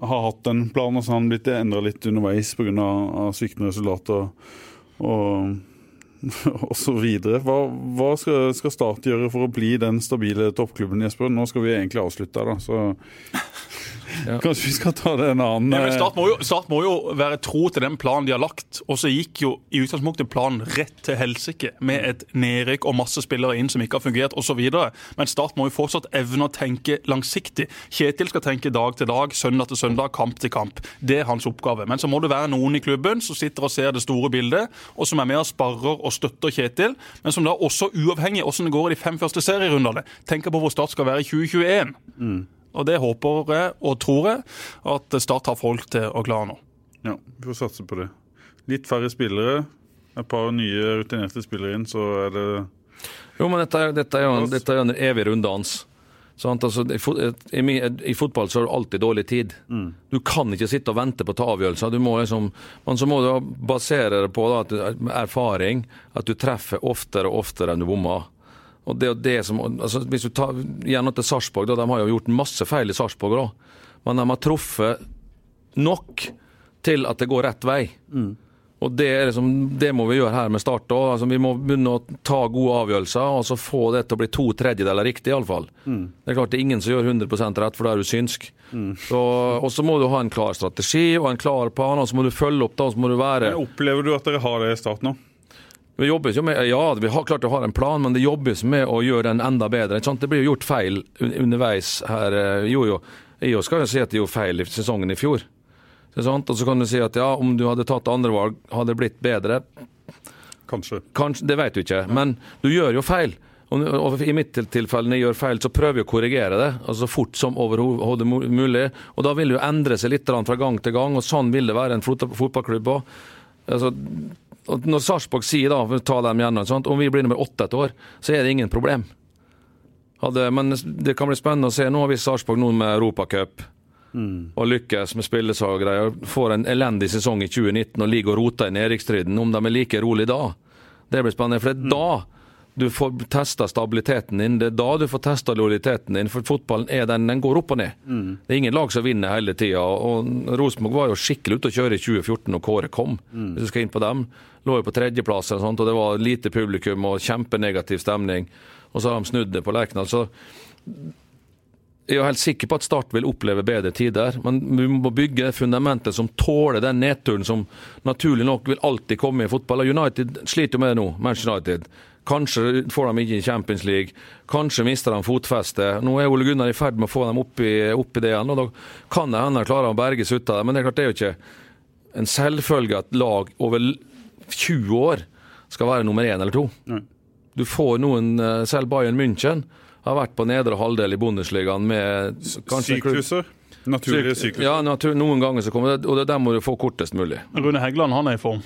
har hatt en plan, og så har den blitt endra litt underveis pga. Sviktende resultater og, og så videre. Hva, hva skal, skal Start gjøre for å bli den stabile toppklubben, Jesper? Nå skal vi egentlig avslutte da, så
Ja.
kanskje vi skal ta det en annen
Ja,
eh,
Start må, jo, Start må jo være tro til den planen de har lagt. Og så gikk jo i utgangspunktet planen rett til helsike, med et nedrykk og masse spillere inn som ikke har fungert osv. Men Start må jo fortsatt evne å tenke langsiktig. Kjetil skal tenke dag til dag, søndag til søndag, kamp til kamp. Det er hans oppgave. Men så må det være noen i klubben som sitter og ser det store bildet, og som er med og sparrer og støtter Kjetil, men som da også uavhengig av hvordan det går i de fem første serierundene, tenker på hvor Start skal være i 2021. Og det håper jeg og tror jeg at Start har folk til å klare nå.
Ja, vi får satse på det. Litt færre spillere, et par nye rutinerte spillere inn, så er det
Jo, men dette, er- dette, er jo, dette er jo en evig runddans. Altså, i, i, I fotball så er det alltid dårlig tid. Du kan ikke sitte og vente på å ta avgjørelser. Du må liksom, men så må du basere det på da, at du, erfaring, at du treffer oftere og oftere enn du bommer. Og det, er det som, altså, hvis du tar Gjerne til Sarpsborg, de har jo gjort masse feil i Sarpsborg òg. Men de har truffet nok til at det går rett vei. Og det, er liksom, det må vi gjøre her med Start òg. Altså, vi må begynne å ta gode avgjørelser og så få det til å bli to tredjedeler riktig, iallfall. Mm. Det er klart det er ingen som gjør 100% rett, for da er du synsk. Så, og så må du ha en klar strategi og en klar plan, og så må du følge opp. da, så må du være...
Men Opplever du at dere har det i Start nå?
Vi jobbes jo med, ja, vi har klart å ha en plan, men det jobbes med å gjøre den enda bedre. Ikke sant? Det blir jo gjort feil underveis her. eh, Jo, jo. Jeg skal jo si at det gjorde feil i sesongen i fjor. Sant? Og så kan du si at ja, om du hadde tatt andre valg, hadde det blitt bedre.
Kanskje.
Kanskje, det vet du ikke, men du gjør jo feil. Og, I mitt til- tilfelle når jeg gjør feil, så prøver jeg å korrigere det altså så fort som overhodet mulig. Og Da vil det jo endre seg litt fra gang til gang, og sånn vil det være en fot- fotballklubb òg. Altså, når Sarpsborg sier da, for å ta dem gjennom, sant? om vi blir nummer åtte et år, så er det ingen problem. Hadde, men det kan bli spennende å se. Nå har vi Sarpsborg nå med Europacup. Og lykkes med spillesalg og greier. Får en elendig sesong i 2019 og ligger og roter i nedrykksstriden. Om de er like rolig da, det blir spennende. For det er da du får testa stabiliteten din. Det er da du får testa lojaliteten din. For fotballen er den, den går opp og ned. Det er ingen lag som vinner hele tida. Og Rosenborg var jo skikkelig ute å kjøre i 2014 når Kåre kom. Hvis du skal inn på dem. Lå jo på tredjeplass, og, sånt, og det var lite publikum og kjempenegativ stemning. Og så har de snudd det på Lerkendal. Så jeg er helt sikker på at Start vil oppleve bedre tider, men vi må bygge fundamentet som tåler den nedturen som naturlig nok vil alltid komme i fotball. Og United sliter jo med det nå, Manchester United. Kanskje får de ikke Champions League, kanskje mister de fotfestet. Nå er Ole Gunnar i ferd med å få dem opp i, opp i det igjen, og da kan det hende de klarer å berge seg ut av det. Men det er klart det er jo ikke en selvfølge at lag over 20 år skal være nummer én eller to. Du får noen, eh, selv Bayern München har vært på nedre halvdel i Bundesligaen med
Sykluser. Naturlige
Syk-
sykluser.
Ja, natur, noen ganger så kommer det, og det der må du få kortest mulig.
Rune Heggeland han er i form.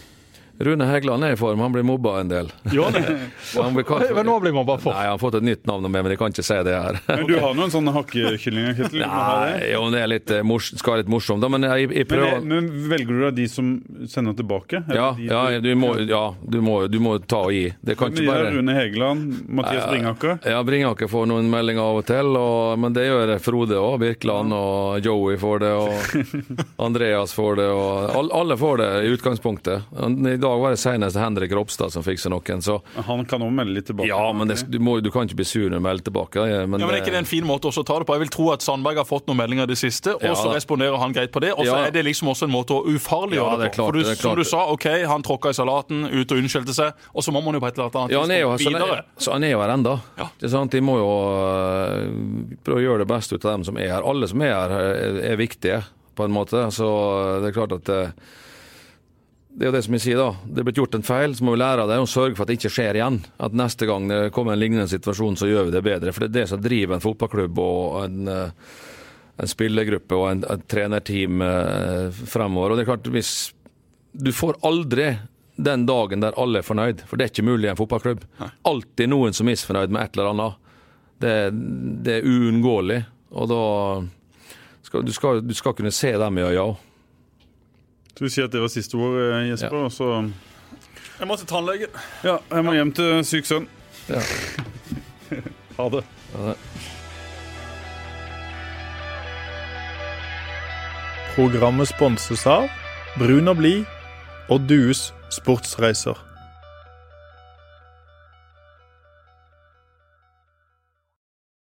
Rune Hegland er i form, han blir mobba en del.
Jo, han det?
Han blir kalt-
Hva nå blir mobba for?
Nei, han har fått et nytt navn men jeg kan ikke si det her.
Men du har noen sånne hakkekyllinger, Kjetil?
Nei, jo, det er litt, eh, mors, skal være litt morsomt, da, men jeg, jeg
Men,
prøver
det- men velger du da de som sender tilbake?
Ja,
de-
ja, du må, ja du, må, du må ta og gi. Det kan
Men
ikke bare
Rune Hegeland, Mathias
Ja,
Bringaker
Ja, Bringaker får noen meldinger av og til, og, men det gjør Frode òg. Birkeland og Joey får det, og Andreas får det, og alle får det i utgangspunktet. I dag var det senest Henrik Ropstad som fikk seg noen, så
Han kan òg melde litt tilbake.
ja, men det, du, må, du kan ikke bli sur når du melder tilbake. Men,
Ja, men Er ikke det en fin måte også å ta det på? Jeg vil tro at Sandberg har fått noen meldinger i det siste, og så
ja,
responderer han greit på det. Og så
Ja.
er det liksom også en måte å ufarliggjøre
Ja, det
det på.
klart,
For du,
det
som du sa, OK, han tråkka i salaten, ut og unnskyldte seg, og så må man jo på et eller annet
Ja, han er jo,
videre.
er, så han er jo her ennå.
Ja.
De må jo øh, prøve å gjøre det beste ut av dem som er her. Alle som er her, er, er viktige, på en måte. Så det er klart at det, er jo det som jeg sier, da. Det er blitt gjort en feil, så må vi lære av det og sørge for at det ikke skjer igjen. At neste gang det kommer en lignende situasjon, så gjør vi det bedre. For det er det som driver en fotballklubb og en, øh, en spillergruppe og en, et trenerteam øh, fremover. Og det er klart, hvis du får aldri den dagen der alle er fornøyd, for det er ikke mulig i en fotballklubb. Alltid noen som er misfornøyd med et eller annet. Det, det er uunngåelig, og da skal du, skal, du skal kunne se dem i øya òg.
Skal sier at det var siste ord, Jesper? Ja. så
Jeg må til tannlegen.
Ja, jeg må hjem til syk sønn.
Ja.
Ha det.
Programmet sponses av Brun og blid og Dues sportsreiser.